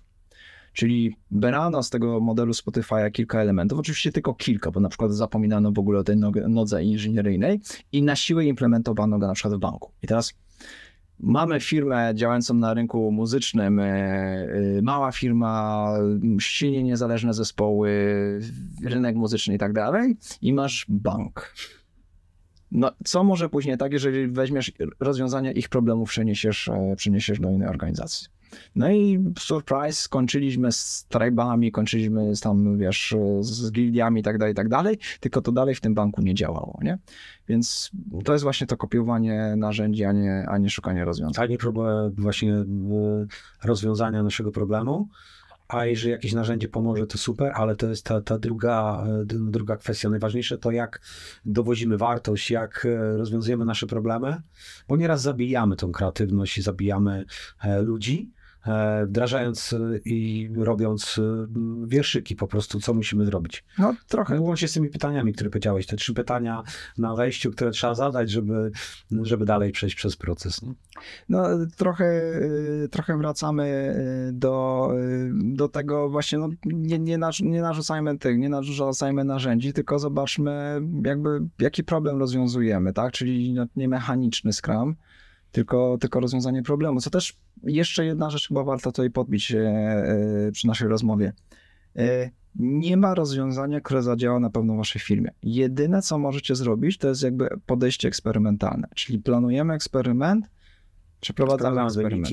Czyli brano z tego modelu Spotify'a kilka elementów, oczywiście tylko kilka, bo na przykład zapominano w ogóle o tej nodze- inżynieryjnej i na siłę implementowano go na przykład w banku. I teraz mamy firmę działającą na rynku muzycznym, e, e, mała firma, silnie niezależne zespoły, rynek muzyczny i tak dalej, i masz bank. No, co może później tak, jeżeli weźmiesz rozwiązania ich problemów, przeniesiesz, e, przeniesiesz do innej organizacji? No i surprise, skończyliśmy z tribami, kończyliśmy z tam, wiesz, z gildiami i tak dalej, tak dalej, tylko to dalej w tym banku nie działało, nie? Więc to jest właśnie to kopiowanie narzędzi, a nie, a nie szukanie rozwiązań. A nie próba właśnie e, rozwiązania naszego problemu, a jeżeli jakieś narzędzie pomoże, to super, ale to jest ta, ta druga, e, druga kwestia. Najważniejsze to, jak dowozimy wartość, jak e, rozwiązujemy nasze problemy, bo nieraz zabijamy tą kreatywność i zabijamy ludzi, E, wdrażając e, i robiąc e, wierszyki po prostu, co musimy zrobić. No trochę. Łącznie z tymi pytaniami, które powiedziałeś, te trzy pytania na wejściu, które trzeba zadać, żeby, żeby dalej przejść przez proces. No trochę, trochę wracamy do, do tego właśnie, no, nie, nie, nie narzucajmy tych, nie narzucajmy narzędzi, tylko zobaczmy jakby jaki problem rozwiązujemy, tak, czyli no, nie mechaniczny Scrum, tylko, tylko rozwiązanie problemu. Co też jeszcze jedna rzecz chyba warto tutaj podbić e, e, przy naszej rozmowie. E, nie ma rozwiązania, które zadziała na pewno w waszej firmie. Jedyne, co możecie zrobić, to jest jakby podejście eksperymentalne. Czyli planujemy eksperyment, przeprowadzamy eksperyment.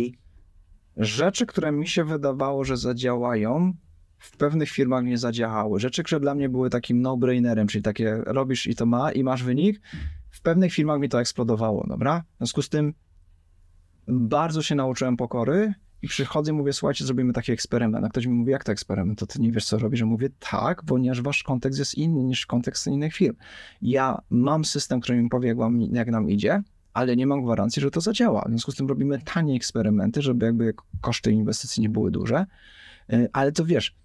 Rzeczy, które mi się wydawało, że zadziałają, w pewnych firmach nie zadziałały. Rzeczy, które dla mnie były takim no-brainerem, czyli takie robisz i to ma i masz wynik, w pewnych firmach mi to eksplodowało, dobra? W związku z tym bardzo się nauczyłem pokory i przychodzę i mówię, słuchajcie, zrobimy taki eksperyment. A ktoś mi mówi, jak to eksperyment? To ty nie wiesz, co robisz? Że mówię, tak, ponieważ wasz kontekst jest inny niż kontekst innych firm. Ja mam system, który mi powie, jak, nam idzie, ale nie mam gwarancji, że to zadziała. W związku z tym robimy tanie eksperymenty, żeby jakby koszty inwestycji nie były duże. Y, ale to wiesz,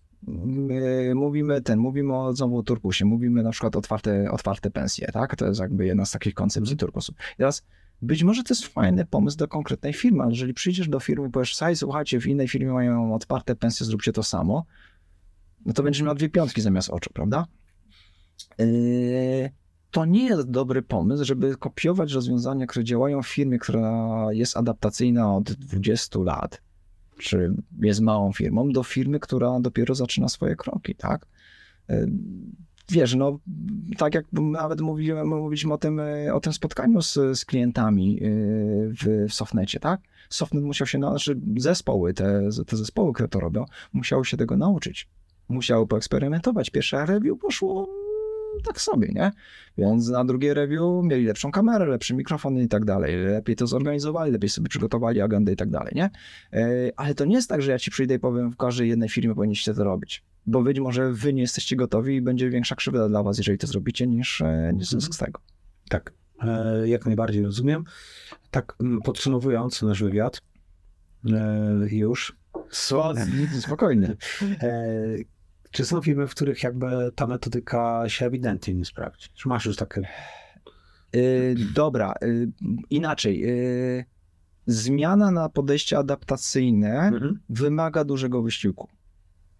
mówimy ten, mówimy o znowu turkusie, mówimy na przykład otwarte, otwarte pensje, tak? To jest jakby jedna z takich koncepcji turkusu. Teraz być może to jest fajny pomysł do konkretnej firmy, ale jeżeli przyjdziesz do firmy i powiesz, słuchaj, słuchajcie, w innej firmie mają otwarte pensje, zróbcie to samo, no to będziesz miał dwie piątki zamiast oczu, prawda? Yy, to nie jest dobry pomysł, żeby kopiować rozwiązania, które działają w firmie, która jest adaptacyjna od 20 lat, czy jest małą firmą, do firmy, która dopiero zaczyna swoje kroki, tak? Wiesz, no tak jak nawet mówiłem, mówiliśmy o tym, e, o tym spotkaniu z, z klientami e, w, w Softnecie, tak? Softnet musiał się, znaczy zespoły, te, te zespoły, które to robią, musiały się tego nauczyć. Musiały poeksperymentować. Pierwsze review poszło tak sobie, nie? Więc na drugie review mieli lepszą kamerę, lepszy mikrofon i tak dalej. Lepiej to zorganizowali, lepiej sobie przygotowali agendę i tak dalej, nie? E, ale to nie jest tak, że ja ci przyjdę i powiem, w każdej jednej firmie powinniście to robić bo być może wy nie jesteście gotowi i będzie większa krzywda dla was, jeżeli to zrobicie, niż, e, niż zysk z tego. Tak, e, jak najbardziej rozumiem. Tak mm, podsumowując nasz wywiad, już. Spokojnie. Czy są firmy, w których jakby ta metodyka się ewidentnie nie sprawdzi? Czy masz już takie... dobra, inaczej. zmiana na podejście adaptacyjne mhm. wymaga dużego wysiłku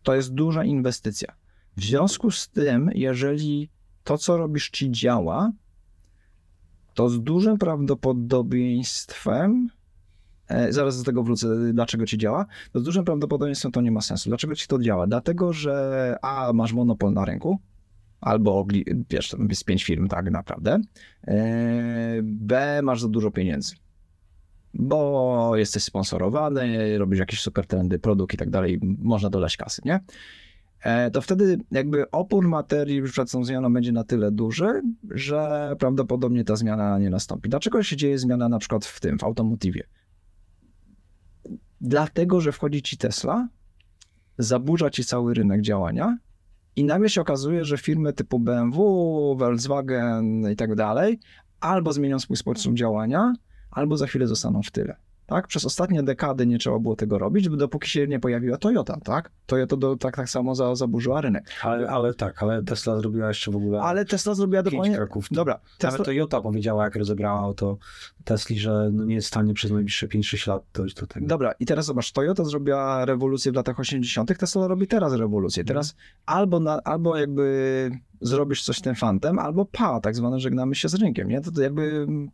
to jest duża inwestycja. W związku z tym, jeżeli to, co robisz, ci działa, to z dużym prawdopodobieństwem, zaraz do tego wrócę, dlaczego ci działa, to z dużym prawdopodobieństwem to nie ma sensu. Dlaczego ci to działa? Dlatego, że A, masz monopol na rynku, albo wiesz, jest pięć firm tak naprawdę, e, B, masz za dużo pieniędzy bo jesteś sponsorowany, robisz jakieś super trendy, produkt i tak dalej, można dolać kasy, nie? E, to wtedy jakby opór materii przed tą zmianą będzie na tyle duży, że prawdopodobnie ta zmiana nie nastąpi. Dlaczego się dzieje zmiana na przykład w tym, w automotywie? Dlatego, że wchodzi ci Tesla, zaburza ci cały rynek działania i nagle się okazuje, że firmy typu BMW, Volkswagen i tak dalej albo zmienią swój sposób działania, albo za chwilę zostaną w tyle. Tak? Przez ostatnie dekady nie trzeba było tego robić, dopóki się nie pojawiła Toyota, tak? Toyota do, tak, tak samo za, zaburzyła rynek. Ale, ale tak, ale Tesla zrobiła jeszcze w ogóle Ale Tesla zrobiła dokładnie... kroków. Dobra, Nawet Tesla... Toyota powiedziała, jak rozebrała auto Tesli, że no nie jest w stanie przez najbliższe 5-6 lat dojść do tego. Dobra, i teraz zobacz, Toyota zrobiła rewolucję w latach 80., Tesla robi teraz rewolucję. Teraz albo, na, albo jakby zrobisz coś tym fantem, albo pa, tak zwane żegnamy się z rynkiem, nie? To, to jakby mm,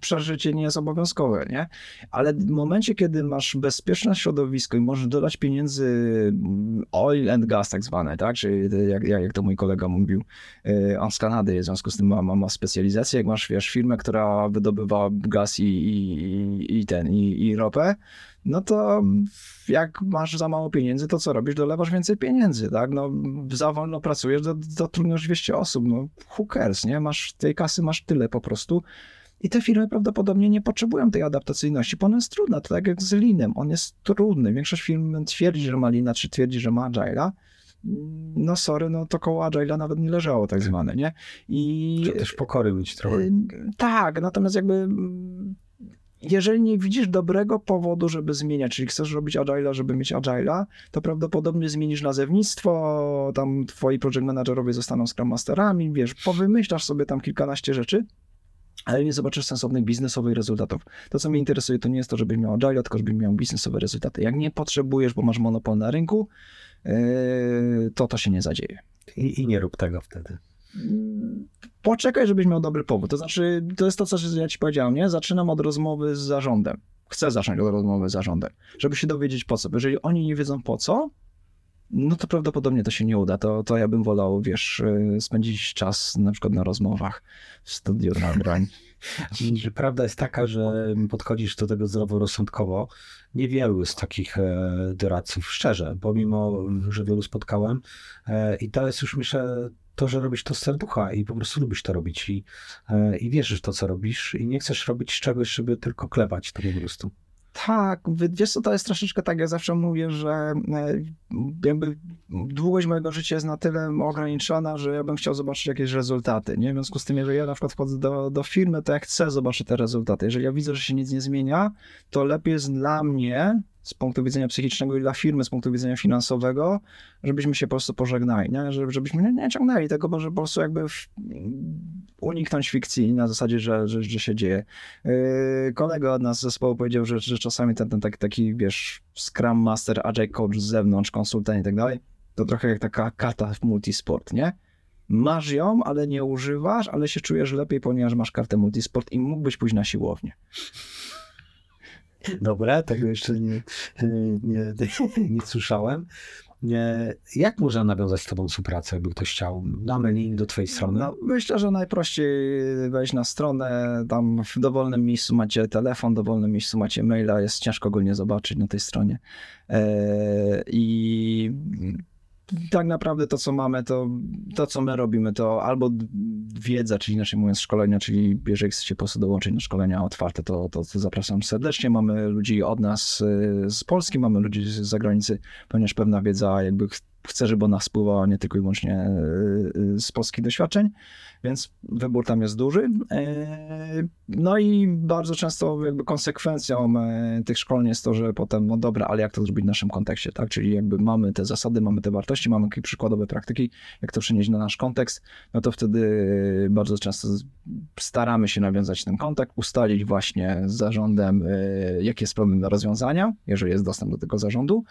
przeżycie nie jest obowiązkowe, nie? Ale w momencie, kiedy masz bezpieczne środowisko i możesz dodać pieniędzy mm, oil and gas tak zwane, tak? Czyli jak, jak to mój kolega mówił, y, on z Kanady, w związku z tym ma, ma, ma specjalizację, jak masz, wiesz, firmę, która wydobywa gaz i, i, i- ten, i, i ropę, no to jak masz za mało pieniędzy, to co robisz? Dolewasz więcej pieniędzy, tak? No, za wolno pracujesz, zatrudniasz 200 osób, no who cares, nie? Masz tej kasy, masz tyle po prostu. I te firmy prawdopodobnie nie potrzebują tej adaptacyjności, bo ona jest trudna, to tak jak z Linem, on jest trudny. Większość firm twierdzi, że ma Lina, czy twierdzi, że ma Agile'a. No sorry, no to koło Agile'a nawet nie leżało tak zwane, nie? I Trzeba też pokory mieć trochę. Tak, natomiast jakby jeżeli nie widzisz dobrego powodu, żeby zmieniać, czyli chcesz robić Agile'a, żeby mieć Agile'a, to prawdopodobnie zmienisz nazewnictwo, tam twoi project managerowie zostaną Scrum Masterami, wiesz, powymyślasz sobie tam kilkanaście rzeczy, ale nie zobaczysz sensownych biznesowych rezultatów. To, co mnie interesuje, to nie jest to, żebyś miał Agile'a, tylko żebyś miał biznesowe rezultaty. Jak nie potrzebujesz, bo masz monopol na rynku, yy, to to się nie zadzieje. I, I nie rób tego wtedy. poczekaj, żebyś miał dobry powód. To znaczy, to jest to, co ja ci powiedziałem, nie? Zaczynam od rozmowy z zarządem. Chcę zacząć od rozmowy z zarządem, żeby się dowiedzieć po co. Jeżeli oni nie wiedzą po co, no to prawdopodobnie to się nie uda. To, to ja bym wolał, wiesz, y, spędzić czas na przykład na rozmowach w studiu nagrań. Prawda jest taka, że podchodzisz do tego zdroworozsądkowo. Niewielu z takich e, doradców, szczerze, pomimo, że wielu spotkałem. E, I to jest już, myślę, to, że robisz to z serducha i po prostu lubisz to robić i, e, i wierzysz w to, co robisz i nie chcesz robić czegoś, żeby tylko klepać to po prostu. Tak, wiesz co, to jest troszeczkę tak, ja zawsze mówię, że e, jakby długość mojego życia jest na tyle ograniczona, że ja bym chciał zobaczyć jakieś rezultaty, nie? W związku z tym, jeżeli ja na przykład wchodzę do, do firmy, to ja chcę zobaczyć te rezultaty. Jeżeli ja widzę, że się nic nie zmienia, to lepiej jest dla mnie z punktu widzenia psychicznego i dla firmy z punktu widzenia finansowego, żebyśmy się po prostu pożegnali, nie? Że- Żebyśmy nie, nie ciągnęli tego, bo po prostu jakby w, uniknąć fikcji na zasadzie, że, że, że się dzieje. Yy, kolega od nas z zespołu powiedział, że, że czasami ten, ten taki, taki, wiesz, Scrum Master, Agile Coach z zewnątrz, konsultant i tak dalej, to trochę jak taka karta w multisport, nie? Masz ją, ale nie używasz, ale się czujesz lepiej, ponieważ masz kartę multisport i mógłbyś pójść na siłownię. Dobra, tego jeszcze nie, nie, nie, nie słyszałem. Nie, jak można nawiązać z tobą współpracę, jakby ktoś chciał? Damy link do twojej strony. No, myślę, że najprościej wejść na stronę, tam w dowolnym miejscu macie telefon, w dowolnym miejscu macie maila, jest ciężko go nie zobaczyć na tej stronie. E, I tak naprawdę to, co mamy, to, to, co my robimy, to albo wiedza, czyli inaczej mówiąc szkolenia, czyli jeżeli chcecie po prostu dołączyć na szkolenia otwarte, to, to, to zapraszam serdecznie. Mamy ludzi od nas y, z Polski, mamy ludzi z zagranicy, ponieważ pewna wiedza jakby chcę, żeby ona spływała nie tylko i wyłącznie y, y, z polskich doświadczeń, więc wybór tam jest duży. E, No i bardzo często jakby konsekwencją e, tych szkoleń jest to, że potem, no dobra, ale jak to zrobić w naszym kontekście, tak? Czyli jakby mamy te zasady, mamy te wartości, mamy jakieś przykładowe praktyki, jak to przenieść na nasz kontekst, no to wtedy bardzo często staramy się nawiązać ten kontakt, ustalić właśnie z zarządem, e, jaki jest problem do rozwiązania, jeżeli jest dostęp do tego zarządu.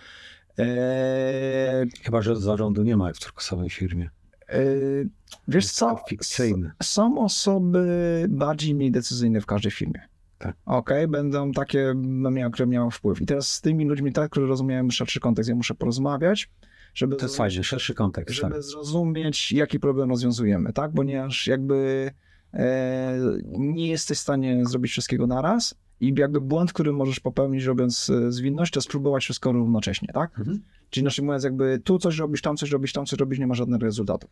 E, Chyba, że zarządu nie ma w turkusowej firmie. e, Wiesz co? fikcyjny. Są osoby bardziej mniej decyzyjne w każdej firmie. Tak. Okej, będą takie, no, które miały wpływ. I teraz z tymi ludźmi, tak, którzy rozumieją szerszy kontekst, ja muszę porozmawiać, żeby, To jest fajnie, szerszy kontekst. żeby Tak. zrozumieć, jaki problem rozwiązujemy, tak? Ponieważ jakby e, nie jesteś w stanie zrobić wszystkiego naraz i jakby błąd, który możesz popełnić robiąc e, zwinność, to spróbować wszystko równocześnie, tak? Mhm. Czyli inaczej mówiąc, jakby tu coś robisz, tam coś robisz, tam coś robisz, nie ma żadnych rezultatów.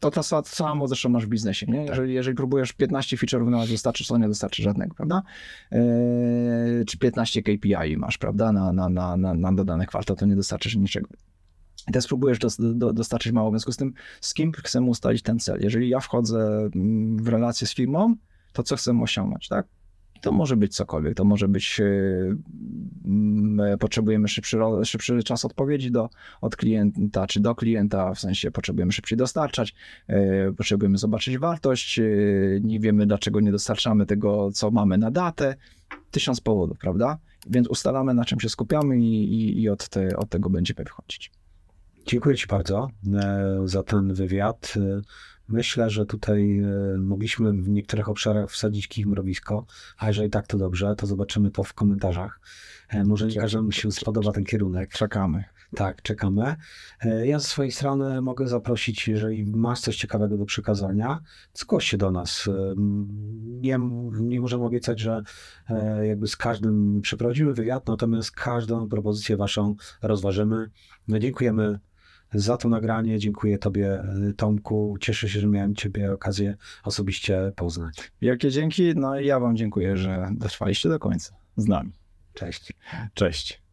To to sa- samo zresztą masz w biznesie, nie? Jeżeli, jeżeli próbujesz 15 feature równolegle dostarczyć, to nie dostarczy żadnego, prawda? Eee, czy 15 KPI masz, prawda, na, na, na, na, na dodany kwartał, to nie dostarczysz niczego. I teraz próbujesz dos, do, dostarczyć mało, w związku z tym, z kim chcemy ustalić ten cel. Jeżeli ja wchodzę mm, w relację z firmą, to co chcemy osiągnąć, tak? To może być cokolwiek, to może być, yy, mm, potrzebujemy szybszy, szybszy czas odpowiedzi do, od klienta, czy do klienta, w sensie potrzebujemy szybciej dostarczać, yy, potrzebujemy zobaczyć wartość, nie wiemy dlaczego nie dostarczamy tego, co mamy na datę, tysiąc powodów, prawda? Więc ustalamy na czym się skupiamy i, i, i od, te, od tego będziemy wychodzić. Dziękuję Ci bardzo e, za ten wywiad. Myślę, że tutaj e, mogliśmy w niektórych obszarach wsadzić kij w mrowisko, a jeżeli tak, to dobrze, to zobaczymy to w komentarzach. E, Może nie każdemu się spodoba ten kierunek. Czekamy. Tak, czekamy. E, Ja ze swojej strony mogę zaprosić, jeżeli masz coś ciekawego do przekazania, zgłoś się do nas. Nie, nie możemy obiecać, że jakby z każdym przeprowadzimy wywiad, natomiast każdą propozycję waszą rozważymy. No, dziękujemy za to nagranie. Dziękuję Tobie, e, Tomku. Cieszę się, że miałem Ciebie okazję osobiście poznać. Wielkie dzięki, no i ja wam dziękuję, że dotrwaliście do końca z nami. Cześć. Cześć.